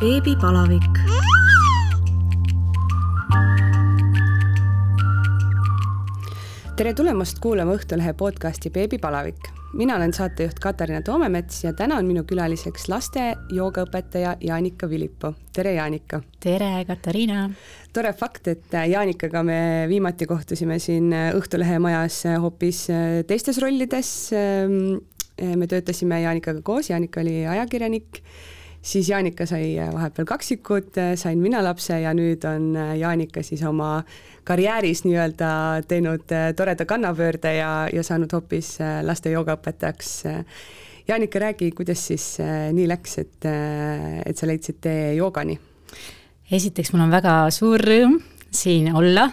beebipalavik. tere tulemast kuulama Õhtulehe podcasti Beebipalavik. mina olen saatejuht Katariina Toomemets ja täna on minu külaliseks laste joogaõpetaja Jaanika Vilippo. tere, Jaanika! tere, Katariina! tore fakt, et Jaanikaga me viimati kohtusime siin Õhtulehe majas hoopis teistes rollides. me töötasime Jaanikaga koos, Jaanika oli ajakirjanik siis Jaanika sai vahepeal kaksikud, sain mina lapse ja nüüd on Jaanika siis oma karjääris nii-öelda teinud toreda kannapöörde ja, ja saanud hoopis laste joogaõpetajaks. Jaanika, räägi, kuidas siis nii läks, et, et sa leidsid tee joogani? esiteks, mul on väga suur rõõm siin olla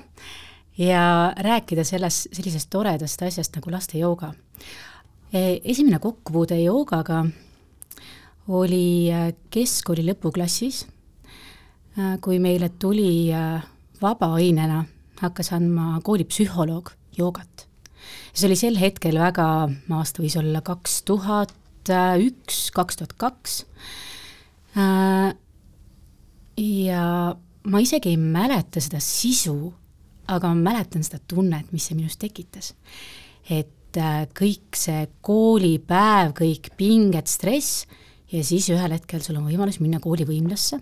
ja rääkida selles, sellisest toredast asjast nagu laste jooga. esimene kokkupuude joogaga oli äh, keskkooli lõpuklassis, äh, kui meile tuli äh, vabaainena, hakkas andma koolipsühholoog joogat. see oli sel hetkel väga, aasta võis olla kaks tuhat üks, kaks tuhat kaks, ja ma isegi ei mäleta seda sisu, aga ma mäletan seda tunnet, mis see minus tekitas. et kõik see koolipäev, kõik pinged, stress ja siis ühel hetkel sul on võimalus minna koolivõimlasse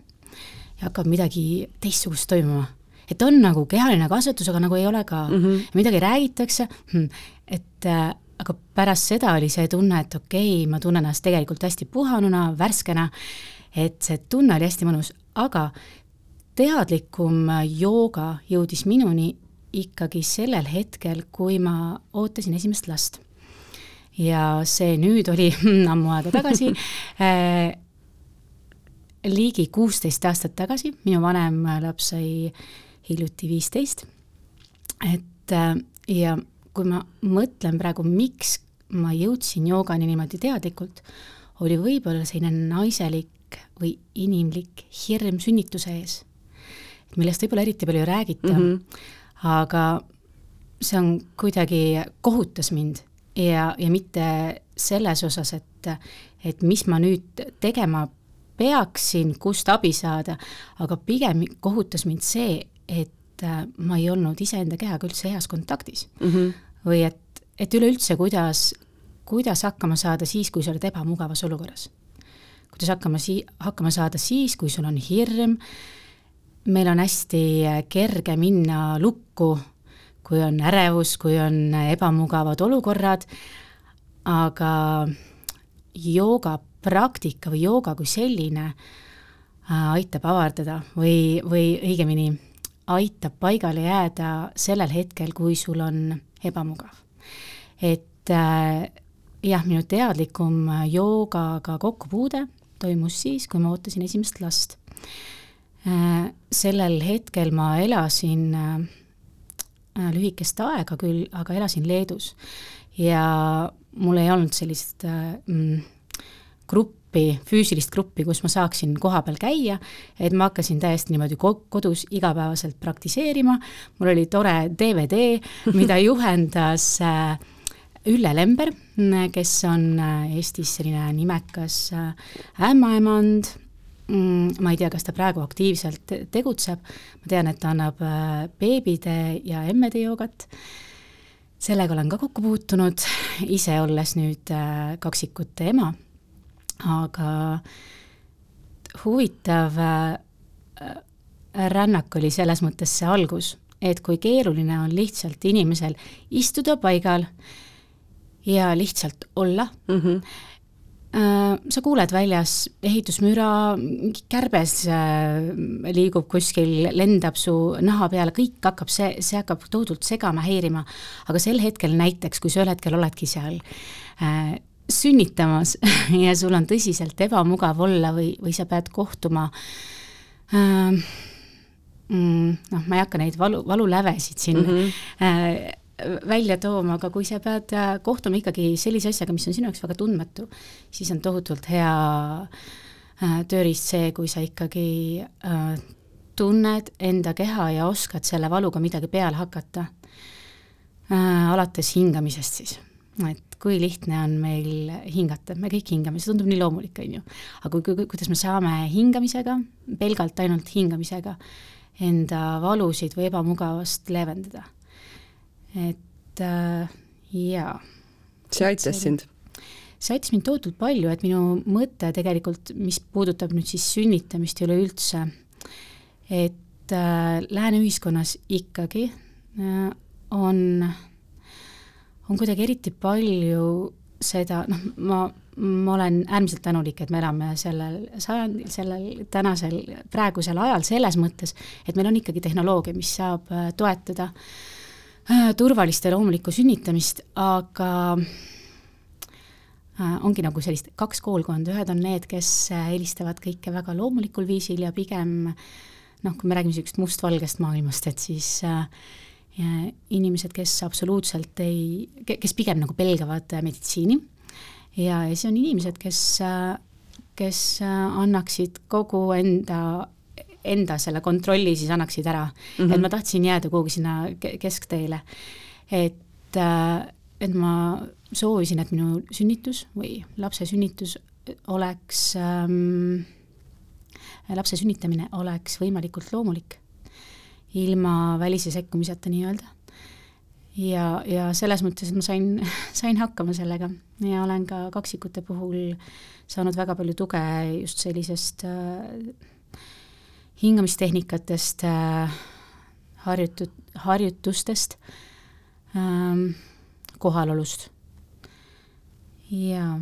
ja hakkab midagi teistsugust toimuma. et on nagu kehaline kasvatus, aga nagu ei ole ka mm, -hmm. midagi räägitakse, hm, et äh, aga pärast seda oli see tunne, et okei okay,, ma tunnen ennast tegelikult hästi puhanuna, värskena, et see tunne oli hästi mõnus, aga teadlikum jooga jõudis minuni ikkagi sellel hetkel, kui ma ootasin esimest last ja see nüüd oli ammu aega tagasi äh, ligi kuusteist aastat tagasi, minu vanem laps sai hiljuti viisteist. et äh, ja kui ma mõtlen praegu, miks ma jõudsin joogani niimoodi teadlikult, oli võib-olla selline naiselik või inimlik hirm sünnituse ees, millest võib-olla eriti palju ei räägita mm, -hmm. aga see on kuidagi, kohutas mind ja, ja mitte selles osas, et, et mis ma nüüd tegema peaksin, kust abi saada, aga pigem kohutas mind see, et äh, ma ei olnud iseenda kehaga üldse heas kontaktis mm. -hmm. või et, et üleüldse, kuidas, kuidas hakkama saada siis, kui sa oled ebamugavas olukorras. kuidas hakkama sii-, hakkama saada siis, kui sul on hirm, meil on hästi kerge minna lukku kui on ärevus, kui on ebamugavad olukorrad, aga joogapraktika või jooga kui selline äh, aitab avardada või, või õigemini aitab paigale jääda sellel hetkel, kui sul on ebamugav. et äh, jah, minu teadlikum joogaga kokkupuude toimus siis, kui ma ootasin esimest last. Äh, sellel hetkel ma elasin Äh, lühikest aega küll, aga elasin Leedus. Ja mul ei olnud sellist äh, mm, gruppi, füüsilist gruppi, kus ma saaksin kohapeal käia, et ma hakkasin täiesti niimoodi kodus igapäevaselt praktiseerima, mul oli tore DVD, mida juhendas äh, Ülle Lember, kes on Eestis selline nimekas ämmaemand. Mm, ma ei tea, kas ta praegu aktiivselt tegutseb, ma tean, et ta annab äh, beebide ja emmede joogat, sellega olen ka kokku puutunud, ise olles nüüd äh, kaksikute ema, aga huvitav äh, rännak oli selles mõttes see algus, et kui keeruline on lihtsalt inimesel istuda paigal ja lihtsalt olla mm, -hmm sa kuuled väljas ehitusmüra, kärbes äh, liigub kuskil, lendab su naha peale, kõik hakkab, see, see hakkab tohutult segama, häirima. aga sel hetkel näiteks, kui sa ühel hetkel oledki seal äh, sünnitamas ja sul on tõsiselt ebamugav olla või, või sa pead kohtuma äh, mm, noh, ma ei hakka neid valu, valulävesid siin mm -hmm. äh, välja tooma, aga kui sa pead äh, kohtuma ikkagi sellise asjaga, mis on sinu jaoks väga tundmatu, siis on tohutult hea äh, tööriist see, kui sa ikkagi äh, tunned enda keha ja oskad selle valuga midagi peale hakata alates hingamisest siis, et kui lihtne on meil hingata, me kõik hingame, see tundub nii loomulik, on ju. aga kui, kui, kuidas me saame hingamisega, pelgalt ainult hingamisega, enda valusid või ebamugavust leevendada. Et äh, jaa. see aitas sind? see aitas mind tohutult palju, et minu mõte tegelikult, mis puudutab nüüd siis sünnitamist üleüldse, et äh, lääne ühiskonnas ikkagi äh, on, on kuidagi eriti palju seda, noh, ma, ma olen äärmiselt tänulik, et me elame sellel sajandil, sellel tänasel, praegusel ajal selles mõttes, et meil on ikkagi tehnoloogia, mis saab äh, toetada äh, turvalist ja loomulikku sünnitamist, aga äh, ongi nagu sellist kaks koolkonda, ühed on need, kes eelistavad kõike väga loomulikul viisil ja pigem noh, kui me räägime niisugust mustvalgest maailmast, et siis äh, inimesed, kes absoluutselt ei, kes pigem nagu pelgavad meditsiini. Ja, ja siis on inimesed, kes, kes annaksid kogu enda, enda selle kontrolli siis annaksid ära mm. -hmm. et ma tahtsin jääda kuhugi sinna keskteele. et, et ma soovisin, et minu sünnitus või lapse sünnitus oleks ähm,, lapse sünnitamine oleks võimalikult loomulik ilma välise sekkumiseta nii-öelda. ja, ja selles mõttes, et ma sain, sain hakkama sellega ja olen ka kaksikute puhul saanud väga palju tuge just sellisest äh, hingamistehnikatest äh,, harjutud, harjutustest ähm,, kohalolust. jaa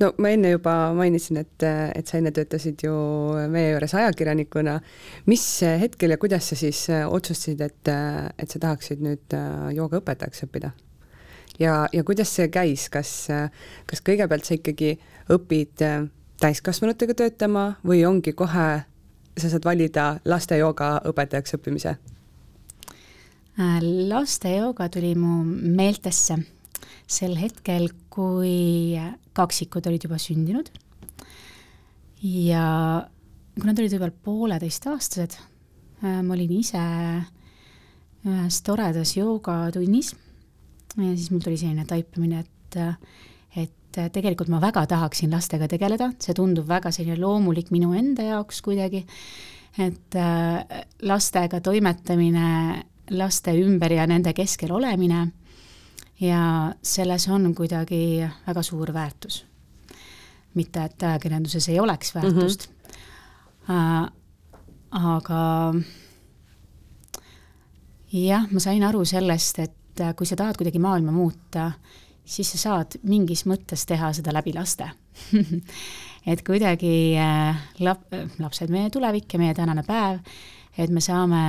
no ma enne juba mainisin, et, et sa enne töötasid ju meie juures ajakirjanikuna. mis hetkel ja kuidas sa siis otsustasid, et, et sa tahaksid nüüd joogaõpetajaks õppida? ja, ja kuidas see käis, kas, kas kõigepealt sa ikkagi õpid täiskasvanutega töötama või ongi kohe, sa saad valida laste joogaõpetajaks õppimise? laste jooga tuli mu meeltesse sel hetkel, kui kaksikud olid juba sündinud ja kui nad olid võib-olla pooleteistaastased, äh, ma olin ise ühes toredas joogatunnis ja siis mul tuli selline taipamine, et, et tegelikult ma väga tahaksin lastega tegeleda, see tundub väga selline loomulik minu enda jaoks kuidagi, et äh, lastega toimetamine, laste ümber ja nende keskel olemine ja selles on kuidagi väga suur väärtus. mitte, et ajakirjanduses ei oleks väärtust mm, -hmm. äh, aga jah, ma sain aru sellest, et kui sa tahad kuidagi maailma muuta, siis sa saad mingis mõttes teha seda läbi laste et kuidagi äh, lap-, lapsed, meie tulevik ja meie tänane päev, et me saame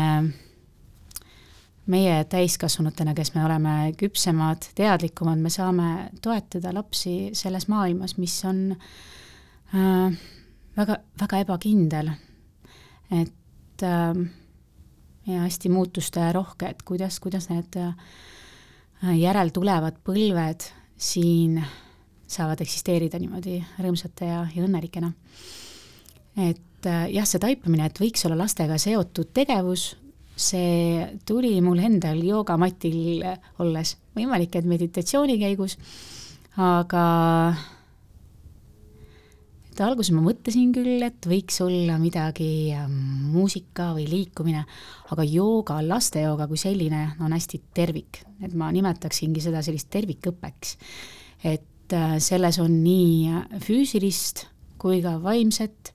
meie täiskasvanutena, kes me oleme küpsemad, teadlikumad, me saame toetada lapsi selles maailmas, mis on äh, väga, väga ebakindel. et äh, ja hästi muutusterohke, et kuidas, kuidas need äh, järeltulevad põlved siin saavad eksisteerida niimoodi rõõmsate ja, ja õnnelikena. et äh, jah, see taipamine, et võiks olla lastega seotud tegevus, see tuli mul endal joogamatil olles, võimalik, et meditatsiooni käigus, aga et alguses ma mõtlesin küll, et võiks olla midagi ähm, muusika või liikumine, aga jooga, lastejooga kui selline on hästi tervik, et ma nimetaksingi seda sellist tervikõppeks. et äh, selles on nii füüsilist kui ka vaimset,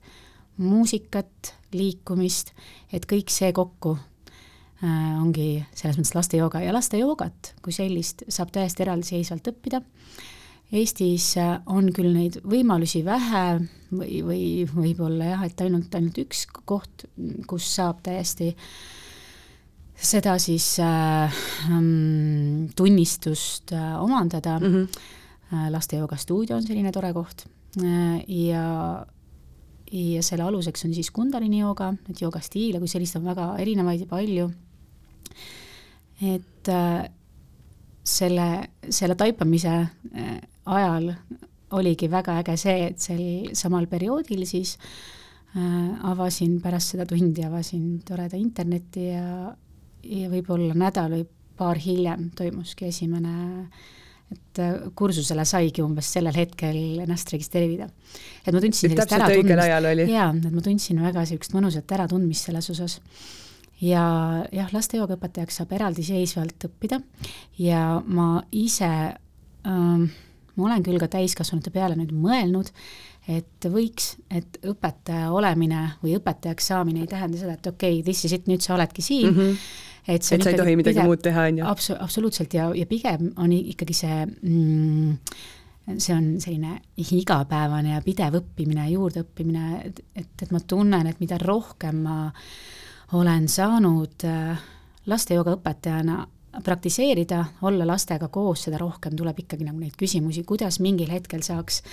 muusikat, liikumist, et kõik see kokku Äh, ongi selles mõttes lastejooga ja lastejoogat kui sellist saab täiesti eraldiseisvalt õppida. Eestis äh, on küll neid võimalusi vähe või, või võib-olla jah, et ainult, ainult üks koht, kus saab täiesti seda siis äh, mm, tunnistust äh, omandada mm. -hmm. lastejooga stuudio on selline tore koht äh, ja ja selle aluseks on siis Kundalini jooga, et joogastiile kui sellist on väga erinevaid ja palju et äh, selle, selle taipamise äh, ajal oligi väga äge see, et sel samal perioodil siis äh, avasin pärast seda tundi, avasin toreda interneti ja, ja võib-olla nädal või paar hiljem toimuski esimene et äh, kursusele saigi umbes sellel hetkel ennast registreerida. et ma tundsin sellist äratundmist, jaa, et ma tundsin väga niisugust mõnusat äratundmist selles osas ja jah, laste joogaõpetajaks saab eraldiseisvalt õppida ja ma ise ähm, ma olen küll ka täiskasvanute peale nüüd mõelnud, et võiks, et õpetaja olemine või õpetajaks saamine ei tähenda seda, et okei okay,, this is it, nüüd sa oledki siin mm. -hmm. et, et sa ei tohi midagi pigem, muud teha, on ju. abso-, absoluutselt ja, ja pigem on ikkagi see mm, see on selline igapäevane ja pidev õppimine juurdeõppimine, et, et, ma tunnen, et mida rohkem ma olen saanud äh, lastejooga õpetajana praktiseerida, olla lastega koos, seda rohkem tuleb ikkagi nagu neid küsimusi, kuidas mingil hetkel saaks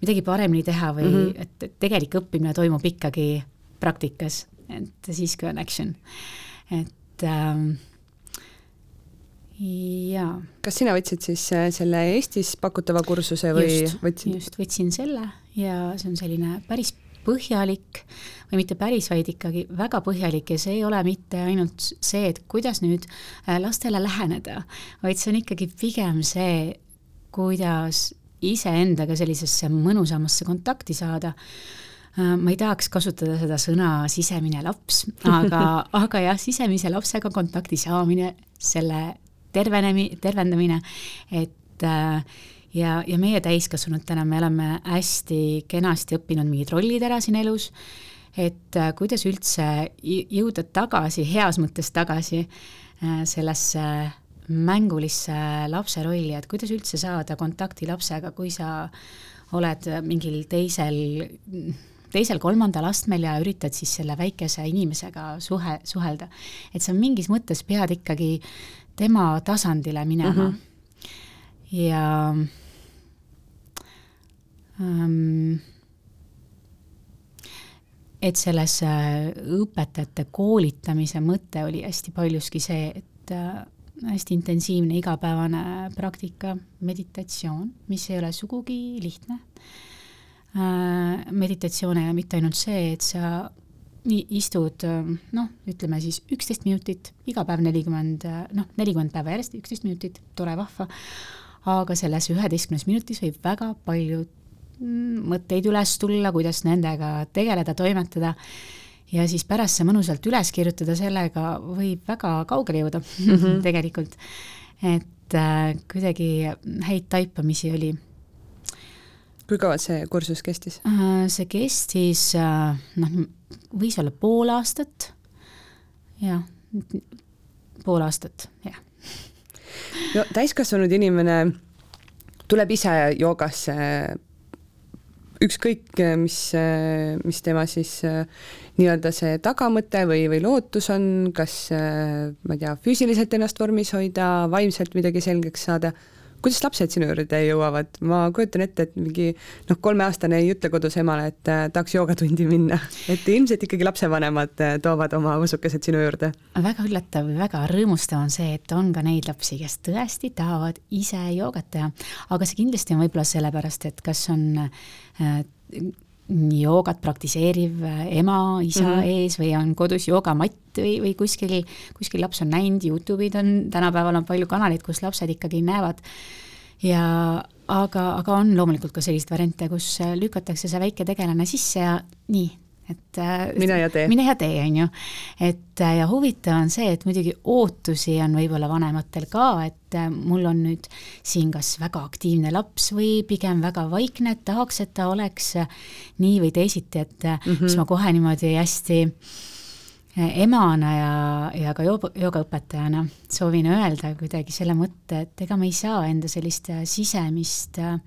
midagi paremini teha või mm -hmm. et, et tegelik õppimine toimub ikkagi praktikas, et siis, kui on action. et ähm, jaa. kas sina võtsid siis äh, selle Eestis pakutava kursuse või just, võtsid? just, võtsin selle ja see on selline päris põhjalik või mitte päris, vaid ikkagi väga põhjalik ja see ei ole mitte ainult see, et kuidas nüüd äh, lastele läheneda, vaid see on ikkagi pigem see, kuidas iseendaga sellisesse mõnusamasse kontakti saada. Äh, ma ei tahaks kasutada seda sõna sisemine laps, aga, aga jah, sisemise lapsega kontakti saamine, selle tervenemi-, tervendamine, et äh, ja, ja meie täiskasvanutena me oleme hästi kenasti õppinud mingid rollid ära siin elus, et äh, kuidas üldse jõuda tagasi, heas mõttes tagasi äh, sellesse mängulisse lapse rolli, et kuidas üldse saada kontakti lapsega, kui sa oled mingil teisel, teisel-kolmandal astmel ja üritad siis selle väikese inimesega suhe, suhelda. et sa mingis mõttes pead ikkagi tema tasandile minema mm. -hmm. ja et selles äh, õpetajate koolitamise mõte oli hästi paljuski see, et äh, hästi intensiivne igapäevane praktika, meditatsioon, mis ei ole sugugi lihtne. Äh, meditatsioon ei ole mitte ainult see, et sa nii istud noh, ütleme siis üksteist minutit, iga päev nelikümmend, noh, nelikümmend päeva järjest, üksteist minutit, tore, vahva, aga selles üheteistkümnes minutis võib väga palju mõtteid üles tulla, kuidas nendega tegeleda, toimetada ja siis pärast see mõnusalt üles kirjutada, sellega võib väga kaugele jõuda mm -hmm. tegelikult. et äh, kuidagi häid taipamisi oli. kui kaua see kursus kestis äh,? see kestis äh, noh, võis olla pool aastat, jah, pool aastat, jah. no täiskasvanud inimene tuleb ise joogasse ükskõik, äh, mis, äh, mis tema siis äh, nii-öelda see tagamõte või, või lootus on, kas ma ei tea, füüsiliselt ennast vormis hoida, vaimselt midagi selgeks saada kuidas lapsed sinu juurde jõuavad, ma kujutan ette, et mingi noh, kolmeaastane ei ütle kodus emale, et äh, tahaks joogatundi minna, et ilmselt ikkagi lapsevanemad äh, toovad oma võsukesed sinu juurde. väga üllatav väga rõõmustav on see, et on ka neid lapsi, kes tõesti tahavad ise joogat teha, aga see kindlasti on võib-olla sellepärast, et kas on äh, joogat praktiseeriv ema, isa mm -hmm. ees või on kodus joogamatt või, või kuskil, kuskil laps on näinud, Youtube'id on, tänapäeval on palju kanaleid, kus lapsed ikkagi näevad. ja aga, aga on loomulikult ka selliseid variante, kus lükatakse see väike tegelane sisse ja nii, et äh, mine ja tee. mine ja tee, on ju. et äh, ja huvitav on see, et muidugi ootusi on võib-olla vanematel ka, et äh, mul on nüüd siin kas väga aktiivne laps või pigem väga vaikne, et tahaks, et ta oleks nii või teisiti, et mm -hmm. siis ma kohe niimoodi hästi emana ja, ja ka jooga, joogaõpetajana soovin öelda kuidagi selle mõtte, et ega me ei saa enda sellist sisemist Äh,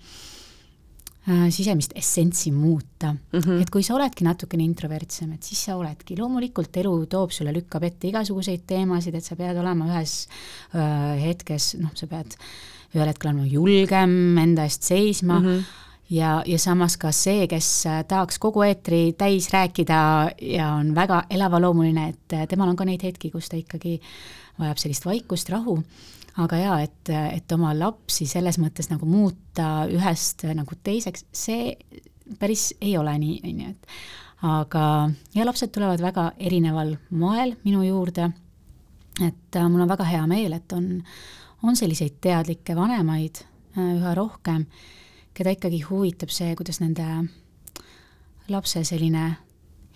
sisemist essentsi muuta mm. -hmm. et kui sa oledki natukene introvertsem, et siis sa oledki, loomulikult elu toob sulle, lükkab ette igasuguseid teemasid, et sa pead olema ühes öö, äh, hetkes, noh, sa pead ühel hetkel olema julgem, enda eest seisma mm, -hmm ja, ja samas ka see, kes äh, tahaks kogu eetri täis rääkida ja on väga elavloomuline, et temal on ka neid hetki, kus ta ikkagi vajab sellist vaikust, rahu aga jaa, et, et oma lapsi selles mõttes nagu muuta ühest nagu teiseks, see päris ei ole nii, on ju, et aga, ja lapsed tulevad väga erineval moel minu juurde, et äh, mul on väga hea meel, et on, on selliseid teadlikke vanemaid, üha rohkem, keda ikkagi huvitab see, kuidas nende lapse selline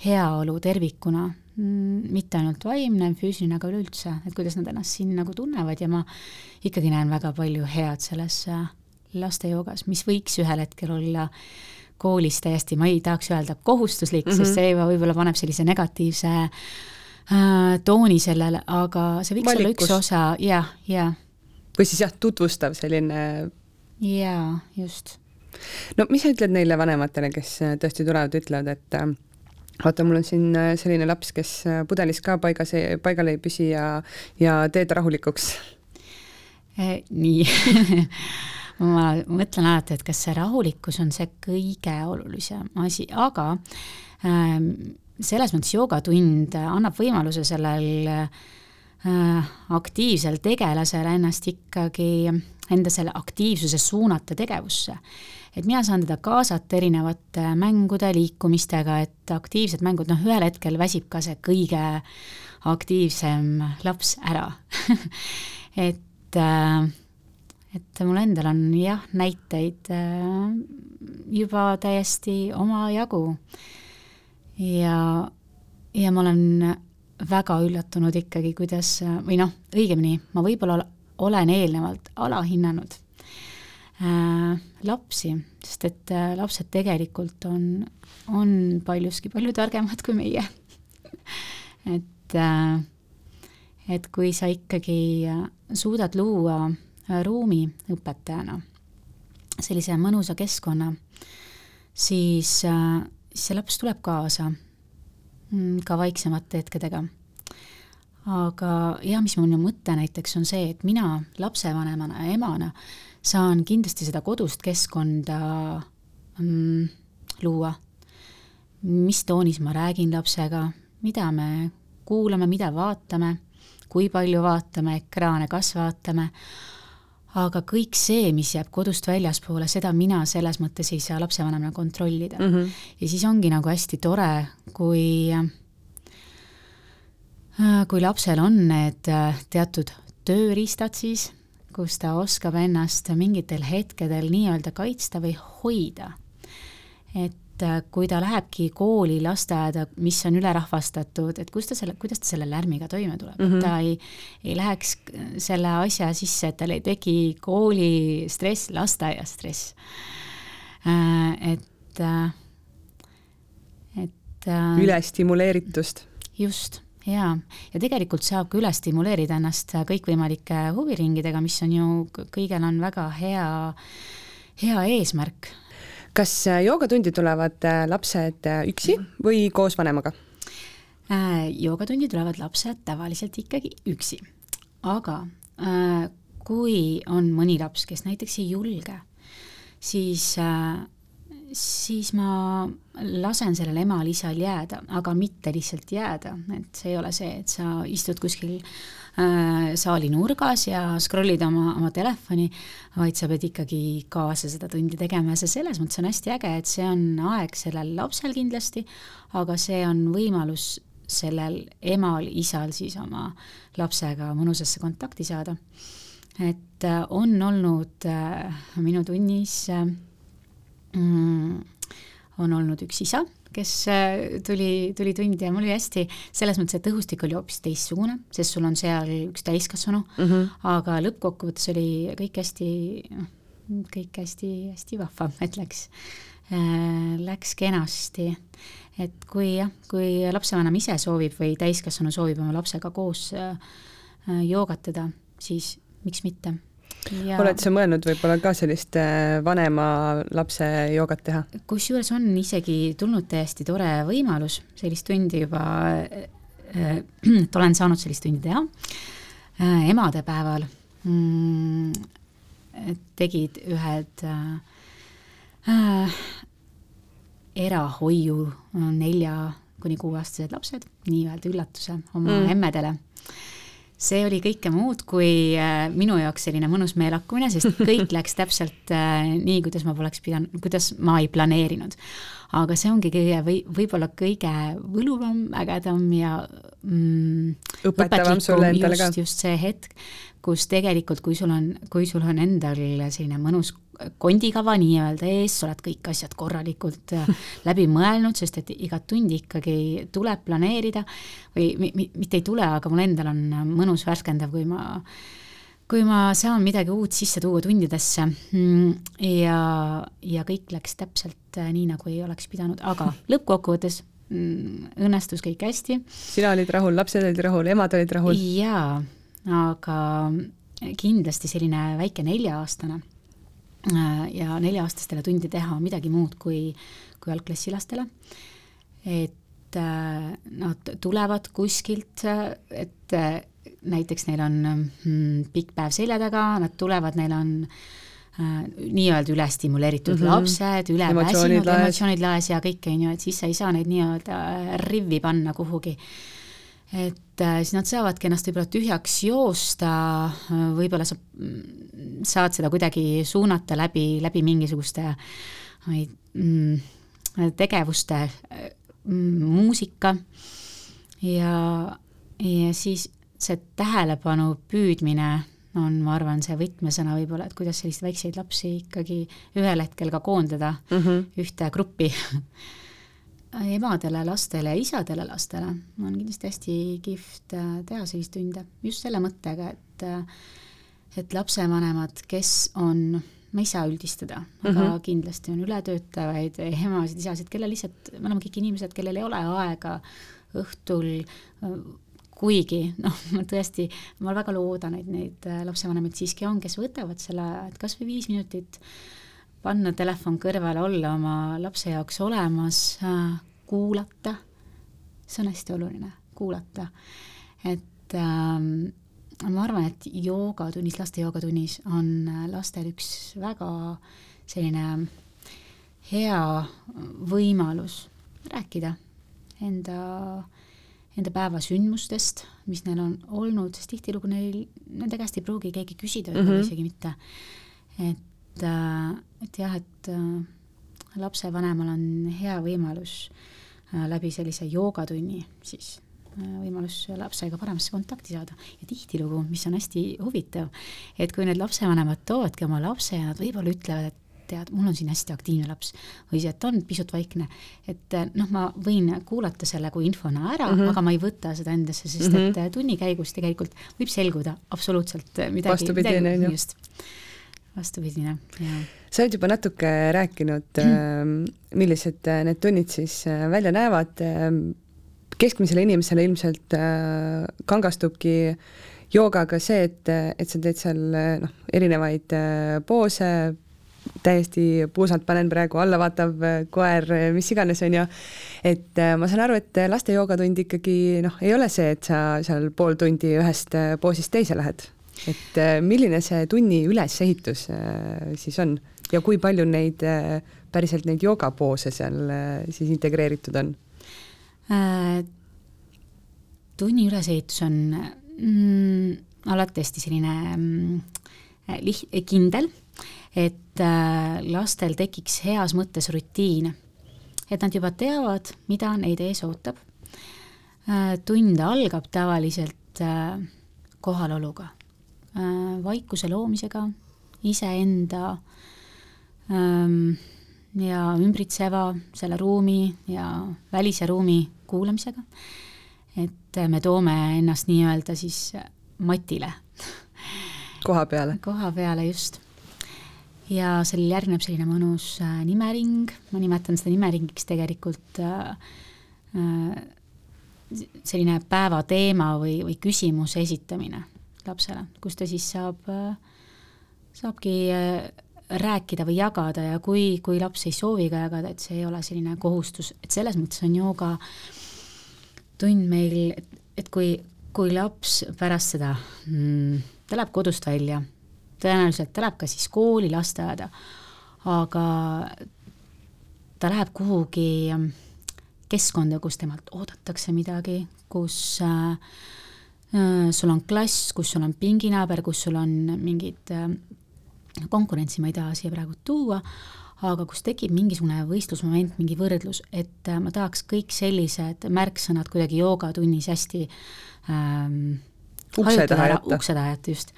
heaolu tervikuna, mitte ainult vaimne, füüsiline, aga üleüldse, et kuidas nad ennast siin nagu tunnevad ja ma ikkagi näen väga palju head selles äh, lastejoogas, mis võiks ühel hetkel olla koolis täiesti, ma ei tahaks öelda kohustuslik mm, -hmm. sest mhm. see võib-olla paneb sellise negatiivse äh, tooni sellele, aga see võiks Valikus. olla üks osa, jah, jah. või siis jah, tutvustav selline. jaa, just no mis sa ütled neile vanematele, kes tõesti tulevad, ütlevad, et äh, vaata, mul on siin äh, selline laps, kes pudelis ka paigas, paigal ei püsi ja, ja tee ta rahulikuks nii ma mõtlen alati, et kas see rahulikkus on see kõige olulisem asi, aga ähm, selles mõttes joogatund annab võimaluse sellel äh, aktiivsel tegelasel ennast ikkagi, enda selle aktiivsuse suunata tegevusse. Et mina saan teda kaasata erinevate mängude, liikumistega, et aktiivsed mängud, noh, ühel hetkel väsib ka see kõige aktiivsem laps ära et äh, et mul endal on jah, näiteid äh, juba täiesti omajagu. ja, ja ma olen väga üllatunud ikkagi, kuidas, või noh, õigemini, ma võib-olla olen eelnevalt alahinnanud lapsi, sest et äh, lapsed tegelikult on, on paljuski palju targemad kui meie et äh,, et kui sa ikkagi äh, suudad luua ruumi õpetajana, sellise mõnusa keskkonna, siis, äh, siis see laps tuleb kaasa mm, ka vaiksemate hetkedega. aga jah, mis mul mõte näiteks on see, et mina lapsevanemana ja emana saan kindlasti seda kodust keskkonda mm, luua. mis toonis ma räägin lapsega, mida me kuulame, mida vaatame, kui palju vaatame ekraane, kas vaatame aga kõik see, mis jääb kodust väljaspoole, seda mina selles mõttes ei saa lapsevanemana kontrollida mm. -hmm. ja siis ongi nagu hästi tore, kui, äh, kui lapsel on need äh, teatud tööriistad siis, kus ta oskab ennast mingitel hetkedel nii-öelda kaitsta või hoida. et äh, kui ta lähebki kooli, lasteaeda, mis on ülerahvastatud, et kus ta selle, kuidas ta selle lärmiga toime tuleb mm, -hmm. ta ei, ei läheks selle asja sisse, et tal ei teki kooli stress, lasteaia stress. Äh, et, äh, et ülestimuleeritust. just, jaa, ja tegelikult saab ka üle stimuleerida ennast kõikvõimalike huviringidega, mis on ju, kõigel on väga hea, hea eesmärk. Kas äh, joogatundi tulevad äh, lapsed äh, üksi või koos vanemaga? joogatundi tulevad lapsed tavaliselt ikkagi üksi, aga kui on mõni laps, kes näiteks ei julge, siis siis ma lasen sellel emal-isal jääda, aga mitte lihtsalt jääda, et see ei ole see, et sa istud kuskil äh, saali nurgas ja scroll'id oma, oma telefoni, vaid sa pead ikkagi kaasa seda tundi tegema ja see selles mõttes on hästi äge, et see on aeg sellel lapsel kindlasti, aga see on võimalus sellel emal-isal siis oma lapsega mõnusasse kontakti saada. et äh, on olnud äh, minu tunnis äh, on olnud üks isa, kes äh, tuli, tuli tundi ja mul oli hästi, selles mõttes, et õhustik oli hoopis teistsugune, sest sul on seal üks täiskasvanu mm, -hmm. aga lõppkokkuvõttes oli kõik hästi, noh, kõik hästi-hästi vahva, et läks äh,, läks kenasti. et kui jah, kui lapsevanem ise soovib või täiskasvanu soovib oma lapsega koos äh joogatada, siis miks mitte Ja... oled sa mõelnud võib-olla ka sellist äh, vanema lapse joogat teha? kusjuures on isegi tulnud täiesti tore võimalus sellist tundi juba, äh, et olen saanud sellist tundi teha äh, emadepäeval mm,. tegid ühed äh, erahoiu nelja kuni kuueaastased lapsed nii-öelda üllatuse oma mm. emmedele see oli kõike muud kui äh, minu jaoks selline mõnus meelakkumine, sest kõik läks täpselt äh, nii, kuidas ma poleks pidanud, kuidas ma ei planeerinud. aga see ongi kõige või võib-olla kõige võluvam, ägedam ja mm, õpetavam sulle endale ka. just see hetk, kus tegelikult, kui sul on, kui sul on endal selline mõnus kondikava nii-öelda ees, sa oled kõik asjad korralikult äh, läbi mõelnud, sest et igat tundi ikkagi tuleb planeerida või mitte ei tule, aga mul endal on mõnus värskendav, kui ma kui ma saan midagi uut sisse tuua tundidesse mm, ja, ja kõik läks täpselt äh, nii, nagu ei oleks pidanud, aga lõppkokkuvõttes mm, õnnestus kõik hästi. sina olid rahul, lapsed olid rahul, emad olid rahul? jaa, aga kindlasti selline väike nelja-aastane äh, ja nelja-aastastele tundi teha midagi muud kui, kui algklassilastele. et äh, nad tulevad kuskilt, et näiteks neil on mm, pikk päev selja taga, nad tulevad, neil on äh, nii-öelda ülestimuleeritud mm -hmm. lapsed, üleväsinud, emotsioonid laes ja kõik, on ju, et siis sa ei saa neid nii-öelda rivvi panna kuhugi. et äh, siis nad saavadki ennast võib-olla tühjaks joosta, võib-olla sa mm, saad seda kuidagi suunata läbi, läbi mingisuguste mm, tegevuste mm,, muusika ja, ja siis see tähelepanu püüdmine on, ma arvan, see võtmesõna võib-olla, et kuidas selliseid väikseid lapsi ikkagi ühel hetkel ka koondada mm -hmm. ühte gruppi emadele lastele ja isadele lastele on kindlasti hästi kihvt äh, teha selliseid tunde, just selle mõttega, et äh, et lapsevanemad, kes on, ma ei saa üldistada mm, -hmm. aga mhm. kindlasti on ületöötavaid emasid, isasid, kellel lihtsalt, me oleme kõik inimesed, kellel ei ole aega õhtul kuigi noh, ma tõesti, ma väga loodan, et neid äh, lapsevanemaid siiski on, kes võtavad selle, et kas või viis minutit panna telefon kõrvale, olla oma lapse jaoks olemas, äh, kuulata, see on hästi oluline, kuulata. et ähm, ma arvan, et joogatunnis, laste joogatunnis on äh, lastel üks väga selline hea võimalus rääkida enda enda päeva sündmustest, mis neil on olnud, sest tihtilugu neil, nende käest ei pruugi keegi küsida mm, -hmm. isegi mitte. et, äh, et jah, et äh, lapsevanemal on hea võimalus äh, läbi sellise joogatunni siis võimalus lapsega paremasse kontakti saada ja tihtilugu, mis on hästi huvitav, et kui need lapsevanemad toovadki oma lapse ja nad võib-olla ütlevad, et tead, mul on siin hästi aktiivne laps või see, et on pisut vaikne, et noh, ma võin kuulata selle kui infona ära mm, -hmm. aga ma ei võta seda endasse, sest mm -hmm. et tunni käigus tegelikult võib selguda absoluutselt midagi, vastupidine, on ju. Vastupidine, jaa. sa oled juba natuke rääkinud mm., millised need tunnid siis välja näevad, keskmisele inimesele ilmselt kangastubki joogaga see, et, et sa teed seal noh, erinevaid poose, täiesti puusalt panen praegu allavaatav äh, koer, äh, mis iganes, on ju. et äh, ma saan aru, et laste joogatund ikkagi noh, ei ole see, et sa seal pool tundi ühest poosist teise lähed. Et milline see tunni ülesehitus siis on ja kui palju neid päriselt neid joogapoose seal siis integreeritud on äh,? tunni ülesehitus on mm, alati hästi selline mm, liht-, kindel et äh, lastel tekiks heas mõttes rutiin. et nad juba teavad, mida neid ees ootab. Äh, tund algab tavaliselt äh, kohaloluga, vaikuse loomisega, iseenda ähm, ja ümbritseva selle ruumi ja välise ruumi kuulamisega. et me toome ennast nii-öelda siis matile. koha peale. koha peale, just ja sellele järgneb selline mõnus äh, nimering, ma nimetan seda nimeringiks tegelikult äh, äh, selline päeva teema või, või küsimuse esitamine lapsele, kus ta siis saab saabki äh, rääkida või jagada ja kui, kui laps ei soovi ka jagada, et see ei ole selline kohustus, et selles mõttes on jooga tund meil, et, kui, kui laps pärast seda mm, ta läheb kodust välja tõenäoliselt ta läheb ka siis kooli, lasteaeda, aga ta läheb kuhugi keskkonda, kus temalt oodatakse midagi, kus äh, sul on klass, kus sul on pinginaaber, kus sul on mingid äh, konkurentsi ma ei taha siia praegu tuua, aga kus tekib mingisugune võistlusmoment, mingi võrdlus, et äh, ma tahaks kõik sellised märksõnad kuidagi joogatunnis hästi ähm, ukse taha jätta. ukse taha jätta, just.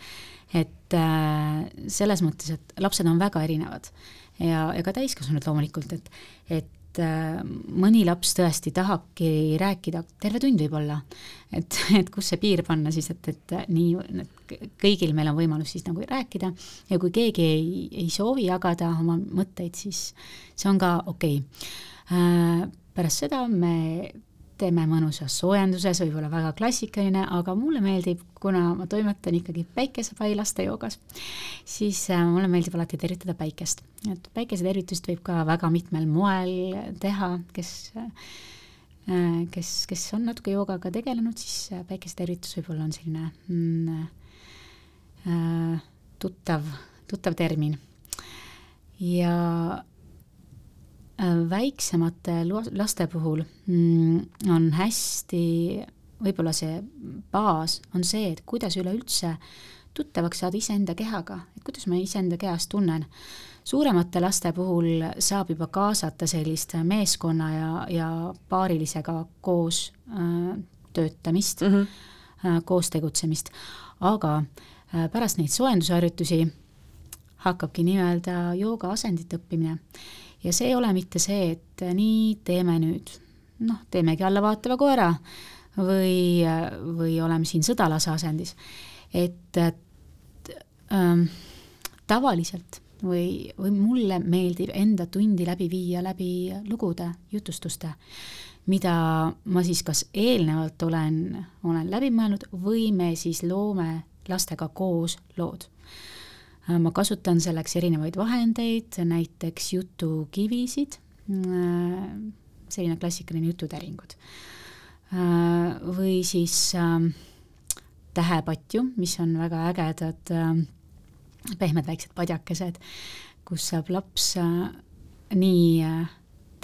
et äh, selles mõttes, et lapsed on väga erinevad ja, ja ka täiskasvanud loomulikult, et, et et äh, mõni laps tõesti tahabki rääkida, terve tund võib-olla, et, et kus see piir panna siis, et, et nii, et kõigil meil on võimalus siis nagu rääkida ja kui keegi ei, ei soovi jagada oma mõtteid, siis see on ka okei okay. Äh, pärast seda me teeme mõnusas soojenduses, võib-olla väga klassikaline, aga mulle meeldib, kuna ma toimetan ikkagi päikesepailaste joogas, siis äh, mulle meeldib alati tervitada päikest. et päikesetervitust võib ka väga mitmel moel teha, kes äh, kes, kes on natuke joogaga tegelenud, siis äh, päikesetervitus võib-olla on selline mm, tuttav, tuttav termin. ja väiksemate laste puhul mm, on hästi, võib-olla see baas on see, et kuidas üleüldse tuttavaks saada iseenda kehaga, et kuidas ma iseenda kehast tunnen. suuremate laste puhul saab juba kaasata sellist meeskonna ja, ja paarilisega koos äh, töötamist mm, -hmm. äh, koos tegutsemist, aga äh, pärast neid soojendusharjutusi hakkabki nii-öelda jooga asendit õppimine ja see ei ole mitte see, et nii, teeme nüüd, noh, teemegi allavaatava koera või, või oleme siin sõdalase asendis. et, et ähm, tavaliselt või, või mulle meeldib enda tundi läbi viia läbi lugude, jutustuste, mida ma siis kas eelnevalt olen, olen läbi mõelnud või me siis loome lastega koos lood ma kasutan selleks erinevaid vahendeid, näiteks jutukivisid, äh, selline klassikaline jututäringud. Äh, või siis tähepatju, mis on väga ägedad pehmed väiksed padjakesed, kus saab laps nii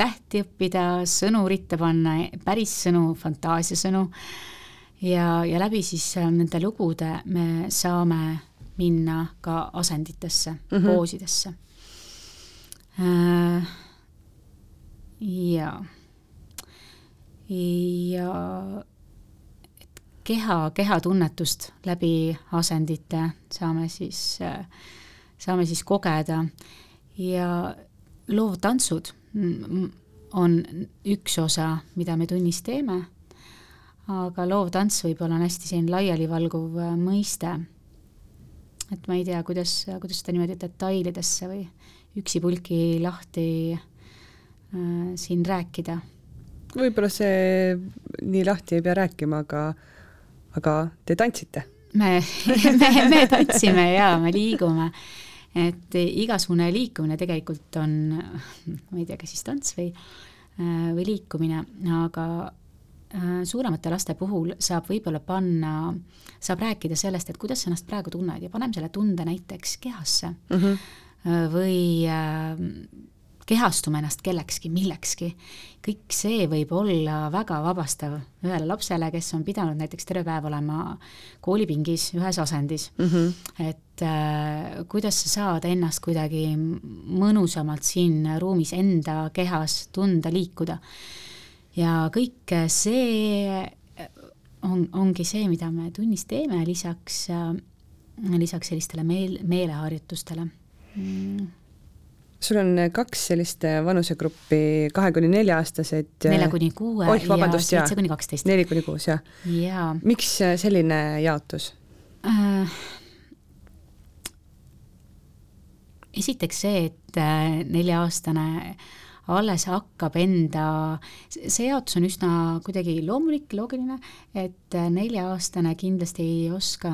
tähti õppida, sõnu ritta panna, päris sõnu, fantaasiasõnu ja, ja läbi siis nende lugude me saame minna ka asenditesse mm, -hmm. poosidesse äh,. ja, ja et keha, kehatunnetust läbi asendite saame siis saame siis kogeda ja loovtantsud on üks osa, mida me tunnis teeme, aga loovtants võib-olla on hästi selline laialivalguv mõiste et ma ei tea, kuidas, kuidas seda niimoodi detailidesse või üksipulgi lahti äh, siin rääkida. võib-olla see nii lahti ei pea rääkima, aga, aga te tantsite? me, me, me tantsime ja me liigume, et igasugune liikumine tegelikult on, ma ei tea, kas siis tants või, äh, või liikumine, aga suuremate laste puhul saab võib-olla panna, saab rääkida sellest, et kuidas sa ennast praegu tunned ja paneme selle tunde näiteks kehasse mm. -hmm. või äh, kehastume ennast kellekski, millekski. kõik see võib olla väga vabastav ühele lapsele, kes on pidanud näiteks terve päev olema koolipingis ühes asendis mm. -hmm. et äh, kuidas sa saad ennast kuidagi mõnusamalt siin ruumis enda kehas tunda, liikuda ja kõik see on, ongi see, mida me tunnis teeme, lisaks, lisaks sellistele meel, meeleharjutustele mm sul on kaks sellist vanusegruppi, kahe kuni nelja aastased. nelja kuni kuue vabandust, ja seitse kuni kaksteist. neli kuni kuus, jah ja.. miks selline jaotus äh,? esiteks see, et nelja-aastane äh, alles hakkab enda, see jaotus on üsna kuidagi loomulik, loogiline, et nelja-aastane kindlasti ei oska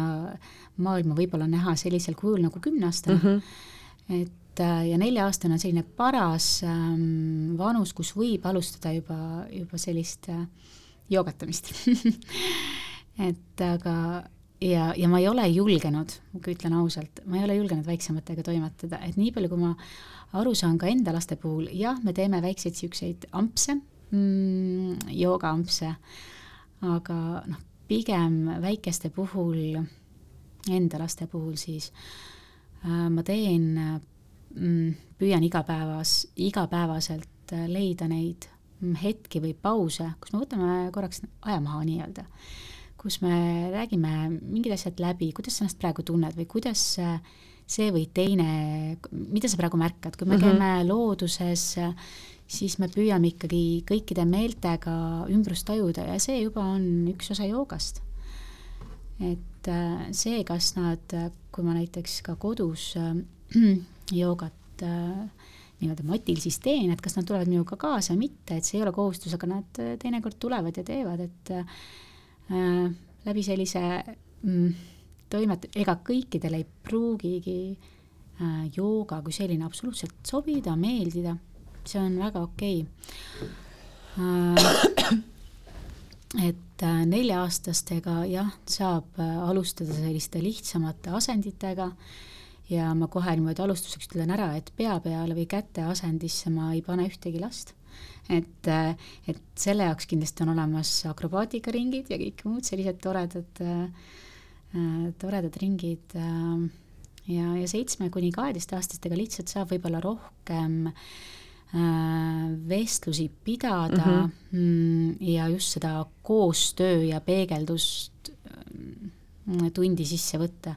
maailma võib-olla näha sellisel kujul nagu kümneaastane mm. -hmm. et ja nelja-aastane on selline paras ähm, vanus, kus võib alustada juba, juba sellist äh, joogatamist et aga ja, ja ma ei ole julgenud, ma ütlen ausalt, ma ei ole julgenud väiksematega toimetada, et nii palju, kui ma aru saan ka enda laste puhul, jah, me teeme väikseid niisuguseid ampse mm,, joogaampse, aga noh, pigem väikeste puhul, enda laste puhul siis äh, ma teen mm, püüan igapäevas, igapäevaselt leida neid hetki või pause, kus me võtame korraks aja maha nii-öelda, kus me räägime mingid asjad läbi, kuidas sa ennast praegu tunned või kuidas see või teine, mida sa praegu märkad, kui me mm -hmm. käime looduses, siis me püüame ikkagi kõikide meeltega ümbrust tajuda ja see juba on üks osa joogast. et äh, see, kas nad, kui ma näiteks ka kodus äh, joogat äh, nii-öelda matil siis teen, et kas nad tulevad minuga kaasa või mitte, et see ei ole kohustus, aga nad äh, teinekord tulevad ja teevad, et äh, läbi sellise mm, toimet-, ega kõikidele ei pruugigi äh, jooga kui selline absoluutselt sobida, meeldida, see on väga okei okay. äh,. et äh, nelja-aastastega jah, saab äh, alustada selliste lihtsamate asenditega äh,, ja ma kohe niimoodi alustuseks ütlen ära, et pea peale või käte asendisse ma ei pane ühtegi last. et, et selle jaoks kindlasti on olemas akrobaatikaringid ja kõik muud sellised toredad äh,, toredad ringid äh, ja, ja seitsme kuni kaheteistaastastega lihtsalt saab võib-olla rohkem äh, vestlusi pidada mm -hmm. ja just seda koostöö ja peegeldust äh, tundi sisse võtta